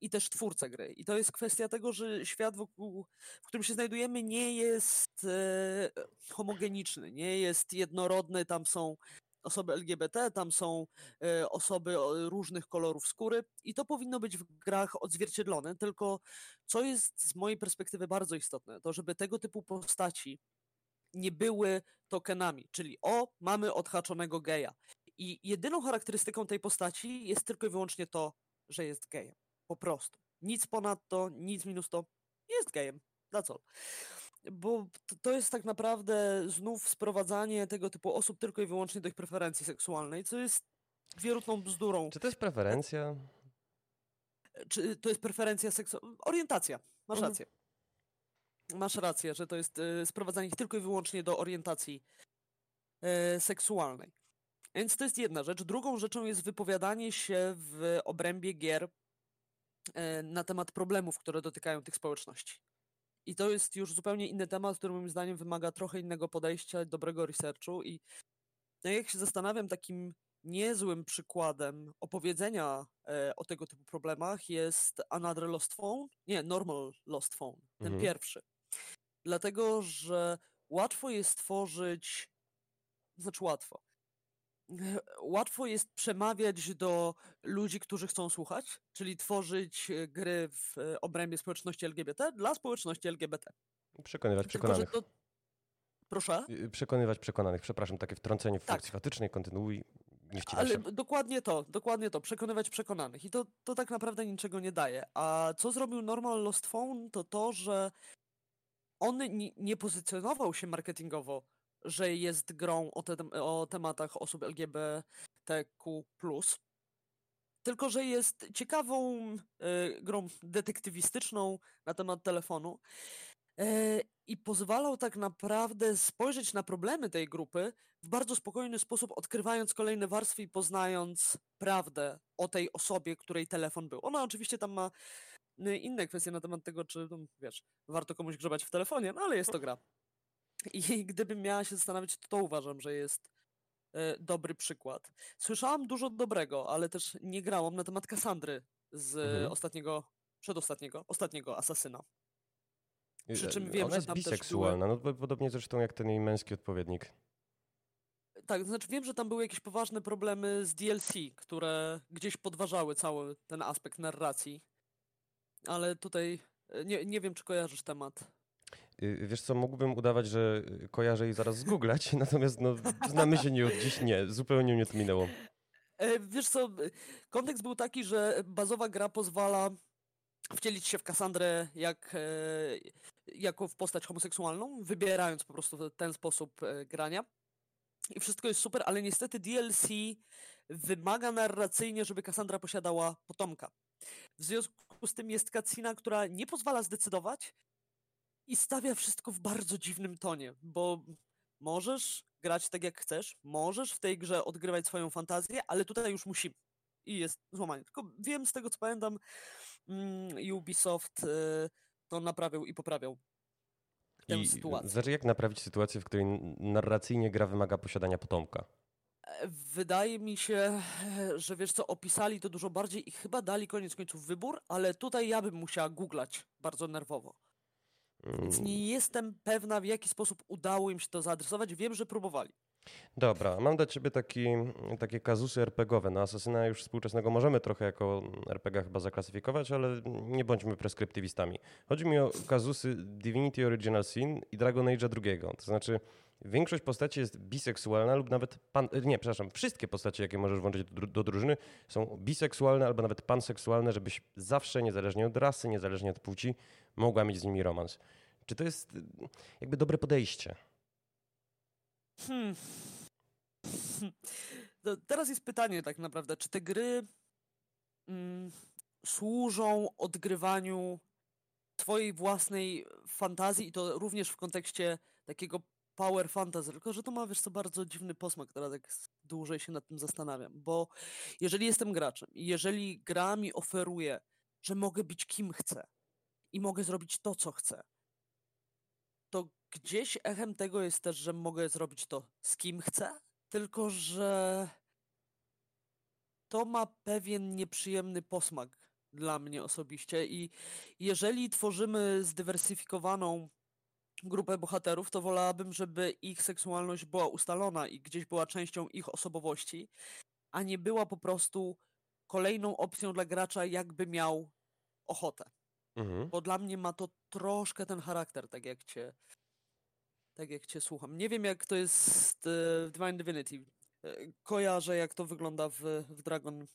i też twórcę gry. I to jest kwestia tego, że świat, wokół, w którym się znajdujemy, nie jest e, homogeniczny, nie jest jednorodny. Tam są osoby LGBT, tam są e, osoby różnych kolorów skóry i to powinno być w grach odzwierciedlone. Tylko co jest z mojej perspektywy bardzo istotne, to żeby tego typu postaci nie były tokenami, czyli o, mamy odhaczonego geja. I jedyną charakterystyką tej postaci jest tylko i wyłącznie to, że jest gejem. Po prostu. Nic ponadto, nic minus to. Jest gejem. Na co? Bo to jest tak naprawdę znów sprowadzanie tego typu osób tylko i wyłącznie do ich preferencji seksualnej, co jest wierutną bzdurą. Czy to jest preferencja? Czy to jest preferencja seksualna? Orientacja. Masz mhm. rację. Masz rację, że to jest y, sprowadzanie ich tylko i wyłącznie do orientacji y, seksualnej. Więc to jest jedna rzecz. Drugą rzeczą jest wypowiadanie się w obrębie gier na temat problemów, które dotykają tych społeczności. I to jest już zupełnie inny temat, który moim zdaniem wymaga trochę innego podejścia, dobrego researchu. I no jak się zastanawiam, takim niezłym przykładem opowiedzenia e, o tego typu problemach jest Another Lost Phone. Nie, Normal Lost Phone, ten mhm. pierwszy. Dlatego, że łatwo jest tworzyć, znaczy łatwo. Łatwo jest przemawiać do ludzi, którzy chcą słuchać, czyli tworzyć e, gry w e, obrębie społeczności LGBT dla społeczności LGBT. Przekonywać przekonanych. To... Proszę? Przekonywać przekonanych. Przepraszam, takie wtrącenie w tak. funkcji fatycznej. Kontynuuj. Nie Ale się. dokładnie to, dokładnie to. Przekonywać przekonanych. I to, to tak naprawdę niczego nie daje. A co zrobił Normal Lost Phone, to to, że on nie pozycjonował się marketingowo, że jest grą o, te, o tematach osób LGBTQ+, tylko że jest ciekawą y, grą detektywistyczną na temat telefonu y, i pozwalał tak naprawdę spojrzeć na problemy tej grupy w bardzo spokojny sposób, odkrywając kolejne warstwy i poznając prawdę o tej osobie, której telefon był. Ona oczywiście tam ma Y, inne kwestie na temat tego, czy, no, wiesz, warto komuś grzebać w telefonie, no ale jest to gra. I gdybym miała się zastanawiać, to, to uważam, że jest e, dobry przykład. Słyszałam dużo dobrego, ale też nie grałam na temat Kassandry z mhm. ostatniego, przedostatniego, ostatniego asasyna. Przy czym wiem, Ona jest że tam biseksualna, były... no podobnie zresztą jak ten jej męski odpowiednik. Tak, to znaczy wiem, że tam były jakieś poważne problemy z DLC, które gdzieś podważały cały ten aspekt narracji ale tutaj e, nie, nie wiem, czy kojarzysz temat. Y, wiesz co, mógłbym udawać, że kojarzę i zaraz zgooglać, natomiast no, znamy się nie od dziś, nie, zupełnie mnie to minęło. E, wiesz co, kontekst był taki, że bazowa gra pozwala wcielić się w Kassandrę jak, e, jako w postać homoseksualną, wybierając po prostu ten sposób grania. I wszystko jest super, ale niestety DLC wymaga narracyjnie, żeby Kassandra posiadała potomka. W związku z tym jest kacina, która nie pozwala zdecydować i stawia wszystko w bardzo dziwnym tonie, bo możesz grać tak jak chcesz, możesz w tej grze odgrywać swoją fantazję, ale tutaj już musimy. I jest złamanie. Tylko wiem z tego co pamiętam, mm, Ubisoft y, to naprawiał i poprawiał tę I, sytuację. Znaczy jak naprawić sytuację, w której narracyjnie gra wymaga posiadania potomka? Wydaje mi się, że wiesz co, opisali to dużo bardziej i chyba dali koniec końców wybór, ale tutaj ja bym musiała googlać bardzo nerwowo. Więc nie mm. jestem pewna, w jaki sposób udało im się to zaadresować. Wiem, że próbowali. Dobra, mam dla ciebie taki, takie kazusy RPGowe. No Asasyna już współczesnego możemy trochę jako RPG chyba zaklasyfikować, ale nie bądźmy preskryptywistami. Chodzi mi o kazusy Divinity Original Sin i Dragon Age'a II. To znaczy Większość postaci jest biseksualna lub nawet pan, nie, przepraszam, wszystkie postacie, jakie możesz włączyć do, do drużyny są biseksualne albo nawet panseksualne, żebyś zawsze, niezależnie od rasy, niezależnie od płci, mogła mieć z nimi romans. Czy to jest e, jakby dobre podejście? Hmm. Teraz jest pytanie tak naprawdę, czy te gry mm, służą odgrywaniu swojej własnej fantazji i to również w kontekście takiego power fantasy, tylko że to ma, wiesz co, bardzo dziwny posmak, teraz tak dłużej się nad tym zastanawiam, bo jeżeli jestem graczem i jeżeli gra mi oferuje, że mogę być kim chcę i mogę zrobić to, co chcę, to gdzieś echem tego jest też, że mogę zrobić to z kim chcę, tylko że to ma pewien nieprzyjemny posmak dla mnie osobiście i jeżeli tworzymy zdywersyfikowaną grupę bohaterów, to wolałabym, żeby ich seksualność była ustalona i gdzieś była częścią ich osobowości, a nie była po prostu kolejną opcją dla gracza, jakby miał ochotę. Mhm. Bo dla mnie ma to troszkę ten charakter, tak jak cię, tak jak cię słucham. Nie wiem, jak to jest e, w Divine Divinity. E, kojarzę, jak to wygląda w, w Dragon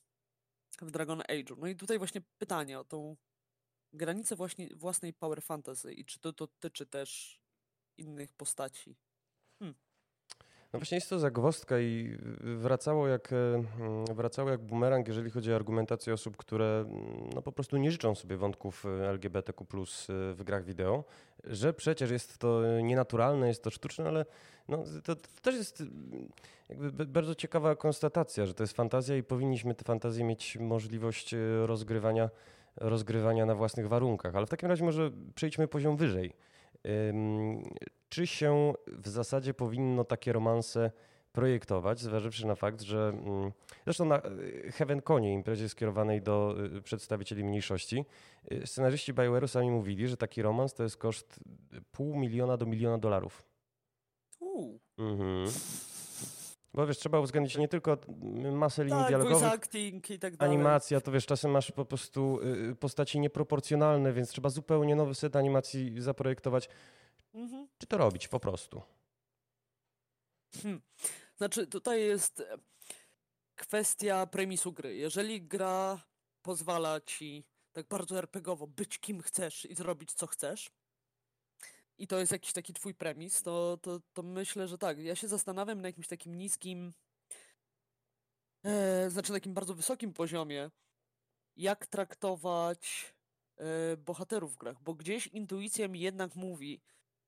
w Dragon Age. No i tutaj właśnie pytanie o tą granicę właśnie własnej power fantasy i czy to dotyczy też innych postaci. No właśnie jest to zagwozdka i wracało jak, e, mm, wracało jak bumerang, jeżeli chodzi o argumentację osób, które mm, no po prostu nie życzą sobie wątków e, LGBTQ+, e, w grach wideo, że przecież jest to nienaturalne, jest to sztuczne, ale no, to, to też jest jakby bardzo ciekawa konstatacja, że to jest fantazja i powinniśmy tę fantazję mieć możliwość rozgrywania, rozgrywania na własnych warunkach. Ale w takim razie może przejdźmy poziom wyżej. Czy się w zasadzie powinno takie romanse projektować, zważywszy na fakt, że mm, zresztą na y, Heaven Conie, imprezie skierowanej do y, przedstawicieli mniejszości, y, scenarzyści BioWare'u sami mówili, że taki romans to jest koszt pół miliona do miliona dolarów. Mhm. Bo wiesz, trzeba uwzględnić nie tylko masę linii tak, dialogowych, acting i tak dalej. animacja, to wiesz, czasem masz po prostu postaci nieproporcjonalne, więc trzeba zupełnie nowy set animacji zaprojektować. Mhm. Czy to robić po prostu? Hmm. Znaczy, tutaj jest e, kwestia premisu gry. Jeżeli gra pozwala ci tak bardzo RPGowo być kim chcesz i zrobić co chcesz, i to jest jakiś taki twój premis, to, to, to myślę, że tak. Ja się zastanawiam na jakimś takim niskim, e, znaczy na takim bardzo wysokim poziomie, jak traktować e, bohaterów w grach, bo gdzieś intuicja mi jednak mówi,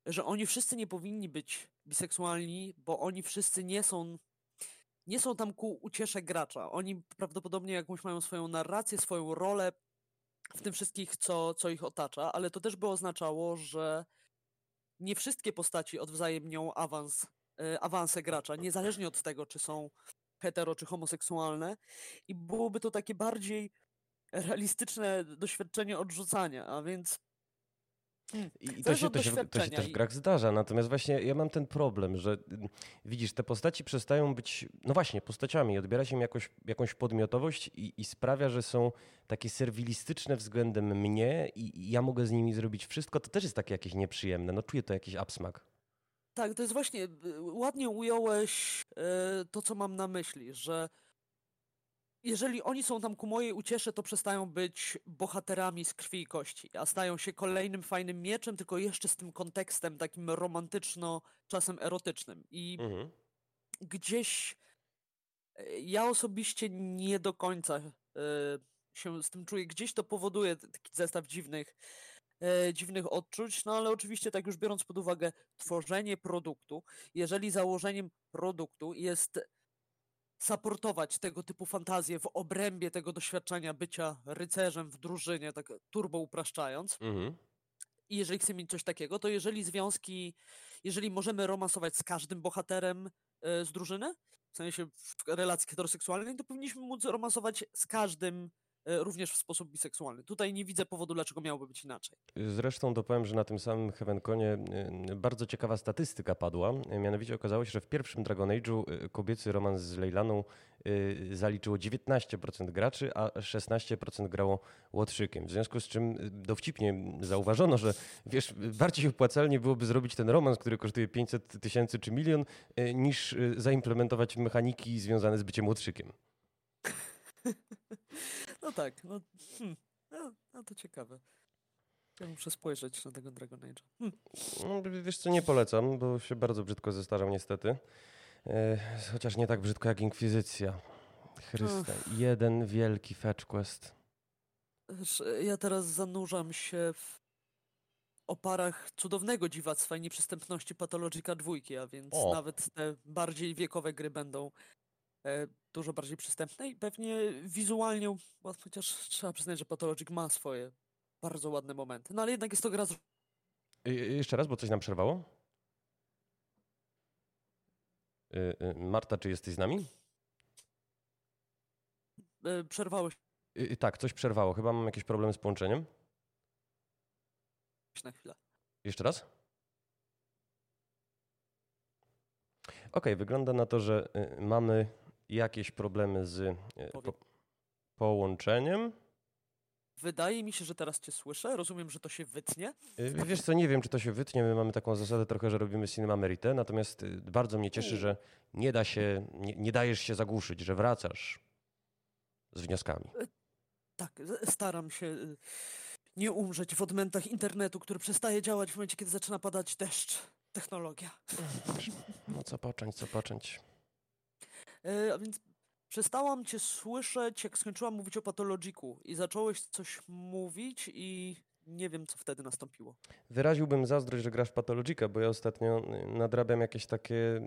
że oni wszyscy nie powinni być biseksualni, bo oni wszyscy nie są nie są tam ku uciesze gracza. Oni prawdopodobnie jakąś mają swoją narrację, swoją rolę w tym wszystkich, co, co ich otacza, ale to też by oznaczało, że nie wszystkie postaci odwzajemnią awans, e, awanse gracza, niezależnie od tego, czy są hetero, czy homoseksualne. I byłoby to takie bardziej realistyczne doświadczenie odrzucania, a więc Hmm. I, to, się, to, się, to się też w grach zdarza. Natomiast właśnie ja mam ten problem, że mm, widzisz, te postaci przestają być, no właśnie, postaciami. Odbiera się im jakoś, jakąś podmiotowość i, i sprawia, że są takie serwilistyczne względem mnie i, i ja mogę z nimi zrobić wszystko. To też jest takie jakieś nieprzyjemne. No czuję to jakiś absmak. Tak, to jest właśnie, y, ładnie ująłeś y, to, co mam na myśli, że jeżeli oni są tam ku mojej uciesze, to przestają być bohaterami z krwi i kości, a stają się kolejnym fajnym mieczem, tylko jeszcze z tym kontekstem takim romantyczno, czasem erotycznym. I mhm. gdzieś e, ja osobiście nie do końca y, się z tym czuję. Gdzieś to powoduje taki zestaw dziwnych, y, dziwnych odczuć, no ale oczywiście tak już biorąc pod uwagę tworzenie produktu, jeżeli założeniem produktu jest supportować tego typu fantazje w obrębie tego doświadczenia bycia rycerzem w drużynie, tak turbo upraszczając. Mhm. I jeżeli chcemy mieć coś takiego, to jeżeli związki, jeżeli możemy romansować z każdym bohaterem y, z drużyny, w sensie w relacji heteroseksualnej, to powinniśmy móc romansować z każdym E, również w sposób biseksualny. Tutaj nie widzę powodu, dlaczego miałoby być inaczej. Zresztą dopowiem, że na tym samym Heavenconie e, bardzo ciekawa statystyka padła. Mianowicie okazało się, że w pierwszym Dragon Age'u e, kobiecy romans z Leylaną zaliczyło 19% graczy, a 16% grało łotrzykiem. W związku z czym dowcipnie zauważono, że wiesz, bardziej opłacalnie byłoby zrobić ten romans, który kosztuje 500 tysięcy czy milion, niż zaimplementować mechaniki związane z byciem łotrzykiem. No tak, no, hmm, no, no, to ciekawe. Ja muszę spojrzeć na tego Dragon Age. Hmm. No, wiesz co, nie polecam, bo się bardzo brzydko zestarzał niestety. E, chociaż nie tak brzydko jak Inkwizycja. Chryste, jeden wielki fetch quest. Ja teraz zanurzam się w oparach cudownego dziwactwa i nieprzystępności Pathologica dwójki, a więc O. nawet te bardziej wiekowe gry będą e, dużo bardziej przystępne i pewnie wizualnie, chociaż trzeba przyznać, że Pathologic ma swoje bardzo ładne momenty, no ale jednak jest to gra z... Y, y, Jeszcze raz, bo coś nam przerwało. Y, Marta, czy jesteś z nami? e, y, Tak, coś przerwało. Chyba mam jakieś problemy z połączeniem. na chwilę. Jeszcze raz? Okej, wygląda na to, że mamy jakieś problemy z Powiem. po, połączeniem. Wydaje mi się, że teraz cię słyszę, rozumiem, że to się wytnie. Y, Wiesz co, nie wiem, czy to się wytnie. My mamy taką zasadę trochę, że robimy cinema merite, natomiast y, bardzo mnie cieszy, że nie da się, nie, nie dajesz się zagłuszyć, że wracasz z wnioskami. Tak, staram się nie umrzeć w odmętach internetu, który przestaje działać w momencie, kiedy zaczyna padać deszcz. Technologia. No co począć, co począć. E, a więc przestałam cię słyszeć, jak skończyłam mówić o patologiku i zacząłeś coś mówić i nie wiem, co wtedy nastąpiło. Wyraziłbym zazdrość, że grasz w Pathologica, bo ja ostatnio y, nadrabiam jakieś takie,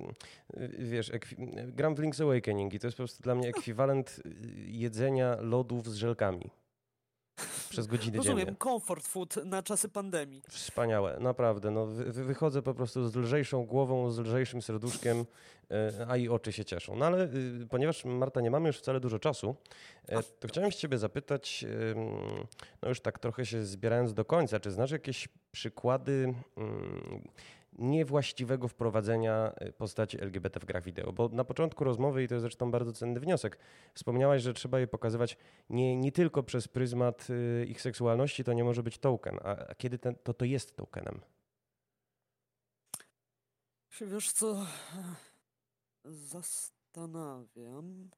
y, wiesz, ekwi- gram w Link's Awakening i to jest po prostu dla mnie ekwiwalent y, jedzenia lodów z żelkami przez godziny Rozumiem, dziennie. comfort food na czasy pandemii. Wspaniałe, naprawdę. No, wy, wy- wychodzę po prostu z lżejszą głową, z lżejszym serduszkiem, e, a i oczy się cieszą. No ale y, ponieważ Marta nie mamy już wcale dużo czasu, e, to chciałem się ciebie zapytać, no już tak trochę się zbierając do końca, czy znasz jakieś przykłady ym, niewłaściwego wprowadzenia y, postaci LGBT w grach wideo? Bo na początku rozmowy, i to jest zresztą bardzo cenny wniosek, wspomniałaś, że trzeba je pokazywać nie, nie tylko przez pryzmat y, ich seksualności, to nie może być token. A, kiedy ten, to to jest tokenem? Wiesz co? Zastanawiam.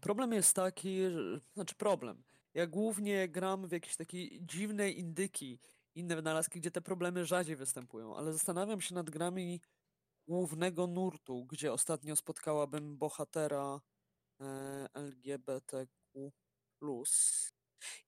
Problem jest taki, że, znaczy problem. Ja głównie gram w jakieś takie dziwne indyki, inne wynalazki, gdzie te problemy rzadziej występują, ale zastanawiam się nad grami głównego nurtu, gdzie ostatnio spotkałabym bohatera e, LGBTQ.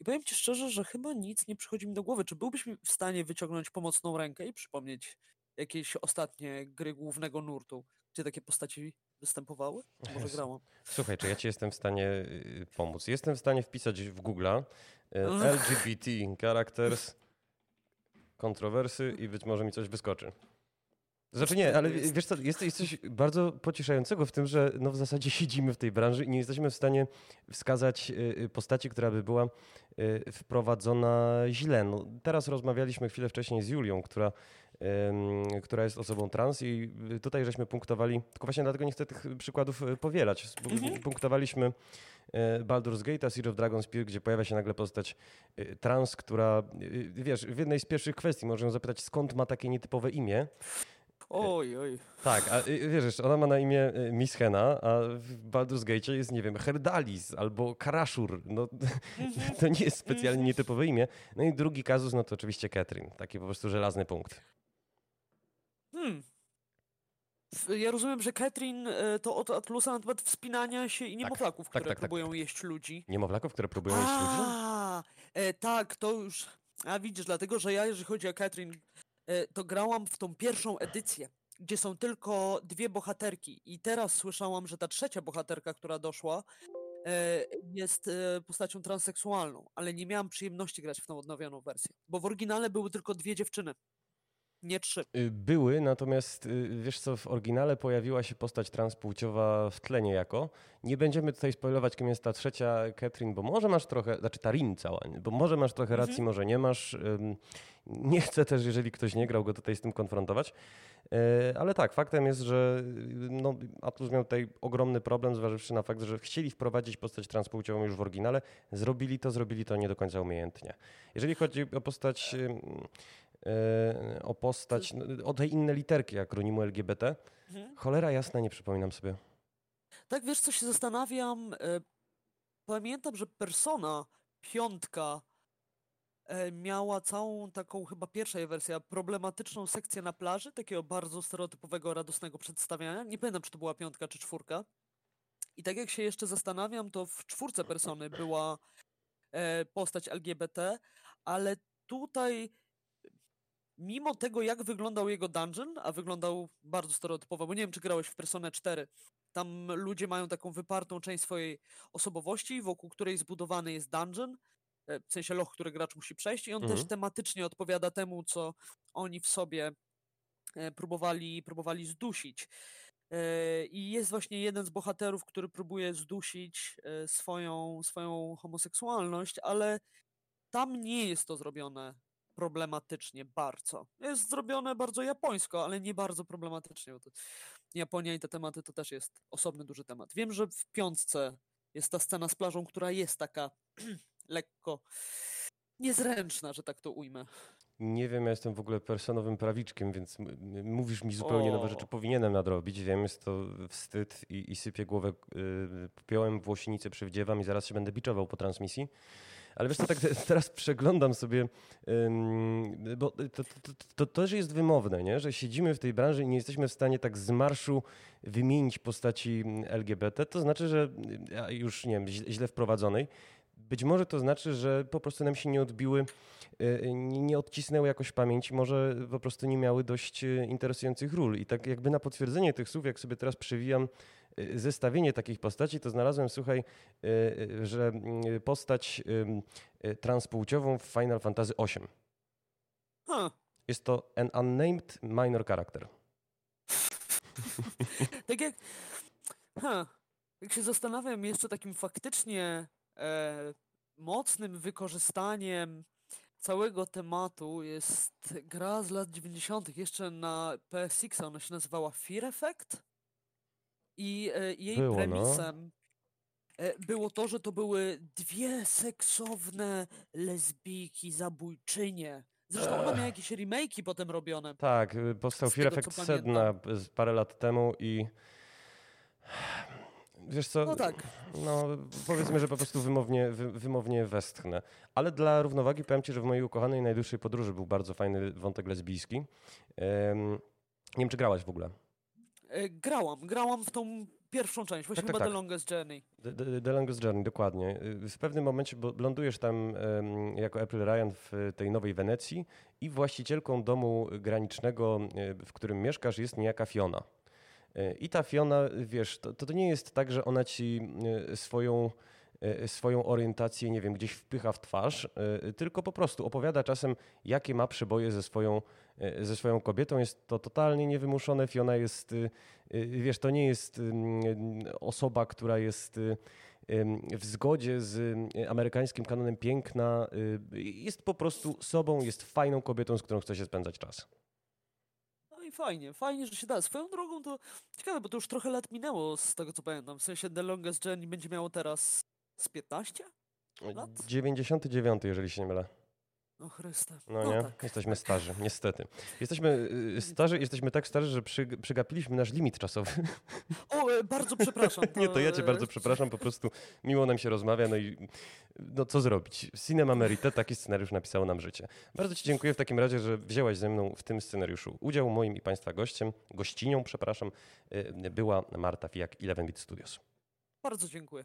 I powiem ci szczerze, że chyba nic nie przychodzi mi do głowy. Czy byłbyś mi w stanie wyciągnąć pomocną rękę i przypomnieć jakieś ostatnie gry głównego nurtu, gdzie takie postaci występowały? Może grałam. Słuchaj, czy ja ci jestem w stanie y, pomóc? Jestem w stanie wpisać w Google'a y, Ugh. LGBT characters kontrowersy i być może mi coś wyskoczy. Znaczy nie, ale wiesz co, jest, jest coś bardzo pocieszającego w tym, że no w zasadzie siedzimy w tej branży i nie jesteśmy w stanie wskazać y, y, postaci, która by była y, wprowadzona źle. No, teraz rozmawialiśmy chwilę wcześniej z Julią, która, która jest osobą trans i tutaj żeśmy punktowali, tylko właśnie dlatego nie chcę tych przykładów powielać. Mhm. Punktowaliśmy y, Baldur's Gate, a Siege of Dragon Spear, gdzie pojawia się nagle postać trans, która, wiesz, w jednej z pierwszych kwestii ją zapytać, skąd ma takie nietypowe imię. Oj, oj. Tak, a y, wiesz, jeszcze ona ma na imię y, Miss Hena, a w Baldur's Gate jest, nie wiem, Herdalis albo Karaszur. No, to nie jest specjalnie nietypowe imię. No i drugi kazus, no to oczywiście Catherine. Taki po prostu żelazny punkt. Hmm. Ja rozumiem, że Katrin e, to od Atlusa na temat wspinania się i niemowlaków, tak, które tak, tak, próbują jeść ludzi. Niemowlaków, które próbują jeść ludzi? A, e, tak, to już. A widzisz, dlatego że ja, jeżeli chodzi o Katrin, to grałam w tą pierwszą edycję, gdzie są tylko dwie bohaterki. I teraz słyszałam, że ta trzecia bohaterka, która doszła, e, jest e, postacią transseksualną, ale nie miałam przyjemności grać w tą odnowioną wersję, bo w oryginale były tylko dwie dziewczyny, nie trzy. Y, Były, natomiast y, wiesz co, w oryginale pojawiła się postać transpłciowa w tle niejako. Nie będziemy tutaj spoilować, kim jest ta trzecia Catherine, bo może masz trochę, znaczy ta Rin cała, nie? bo może masz trochę racji, Mhm. może nie masz. Nie chcę też, jeżeli ktoś nie grał, go tutaj z tym konfrontować. E, Ale tak, faktem jest, że y, no, Atlus miał tutaj ogromny problem, zważywszy na fakt, że chcieli wprowadzić postać transpłciową już w oryginale. Zrobili to, zrobili to nie do końca umiejętnie. Jeżeli chodzi o postać, o postać, no, o te inne literki akronimu LGBT, Mhm. cholera jasna, nie przypominam sobie. Tak, wiesz, co się zastanawiam? e, Pamiętam, że Persona piątka e, miała całą taką, chyba pierwsza jej wersja, problematyczną sekcję na plaży, takiego bardzo stereotypowego, radosnego przedstawiania. Nie pamiętam, czy to była piątka, czy czwórka. I tak jak się jeszcze zastanawiam, to w czwórce Persony była e, postać LGBT, ale tutaj mimo tego, jak wyglądał jego dungeon, a wyglądał bardzo stereotypowo, bo nie wiem, czy grałeś w Personę 4. Tam ludzie mają taką wypartą część swojej osobowości, wokół której zbudowany jest dungeon, e, w sensie loch, który gracz musi przejść i on Mhm. też tematycznie odpowiada temu, co oni w sobie e, próbowali, próbowali zdusić. E, I jest właśnie jeden z bohaterów, który próbuje zdusić swoją, swoją homoseksualność, ale tam nie jest to zrobione problematycznie bardzo. Jest zrobione bardzo japońsko, ale nie bardzo problematycznie. Bo to Japonia i te tematy to też jest osobny duży temat. Wiem, że w piątce jest ta scena z plażą, która jest taka lekko niezręczna, że tak to ujmę. Nie wiem, ja jestem w ogóle personowym prawiczkiem, więc mówisz mi zupełnie nowe O. rzeczy. Powinienem nadrobić. Wiem, jest to wstyd i, i sypię głowę y, popiołem, włosinicę przywdziewam i zaraz się będę biczował po transmisji. Ale wiesz co, tak te- teraz przeglądam sobie, bo to, to, to, też jest wymowne, nie? że siedzimy w tej branży i nie jesteśmy w stanie tak z marszu wymienić postaci LGBT. To znaczy, że już nie wiem, źle- wprowadzonej. Być może to znaczy, że po prostu nam się nie odbiły y, nie odcisnęły jakoś pamięci, może po prostu nie miały dość y, interesujących ról. I tak jakby na potwierdzenie tych słów, jak sobie teraz przewijam zestawienie takich postaci, to znalazłem, słuchaj, y, y, że y, postać y, transpłciową w Final Fantasy VIII. Huh. Jest to an unnamed minor character. tak jak. Ha, jak się zastanawiam, jeszcze takim faktycznie e, mocnym wykorzystaniem całego tematu jest gra z lat 90. Jeszcze na PSX, ona się nazywała Fear Effect. I e, jej Było, no. premisem e, było to, że to były dwie seksowne lesbijki, zabójczynie. Zresztą ona miała jakieś remake'i potem robione. Tak, y, powstał Fear Effect Sedna z parę lat temu i wiesz co, No tak. no powiedzmy, że po prostu wymownie, wy, wymownie westchnę. Ale dla równowagi powiem ci, że w mojej ukochanej najdłuższej podróży był bardzo fajny wątek lesbijski. Em, nie wiem, czy grałaś w ogóle. E, Grałam, grałam w tą pierwszą część, właśnie Tak, tak, chyba tak. The Longest Journey. The, the, The Longest Journey, dokładnie. Y, W pewnym momencie bo lądujesz tam jako April Ryan w tej nowej Wenecji i właścicielką domu granicznego, y, w którym mieszkasz, jest niejaka Fiona. Y, I ta Fiona, wiesz, to, to nie jest tak, że ona ci swoją, swoją orientację, nie wiem, gdzieś wpycha w twarz, y, tylko po prostu opowiada czasem, jakie ma przeboje ze swoją, y, ze swoją kobietą. Jest to totalnie niewymuszone. Fiona jest, wiesz, to nie jest ym, osoba, która jest w zgodzie z amerykańskim kanonem piękna. Jest po prostu sobą, jest fajną kobietą, z którą chce się spędzać czas. No i fajnie, fajnie, że się da. Swoją drogą to ciekawe, bo to już trochę lat minęło z tego co pamiętam. W sensie The Longest Journey będzie miało teraz z 15? Lat? 99, jeżeli się nie mylę. O Chryste. No, nie? tak. Jesteśmy starzy, niestety. Jesteśmy y, starzy, jesteśmy tak starzy, że przy, przegapiliśmy nasz limit czasowy. O, e, bardzo przepraszam. Nie, to ja cię bardzo przepraszam, po prostu miło nam się rozmawia, no i no co zrobić? Cinema Merite, taki scenariusz napisało nam życie. Bardzo ci dziękuję w takim razie, że wzięłaś ze mną w tym scenariuszu udział. Moim i państwa gościem, gościnią, przepraszam, y, była Marta Fijak, 11 Bit Studios. Bardzo dziękuję.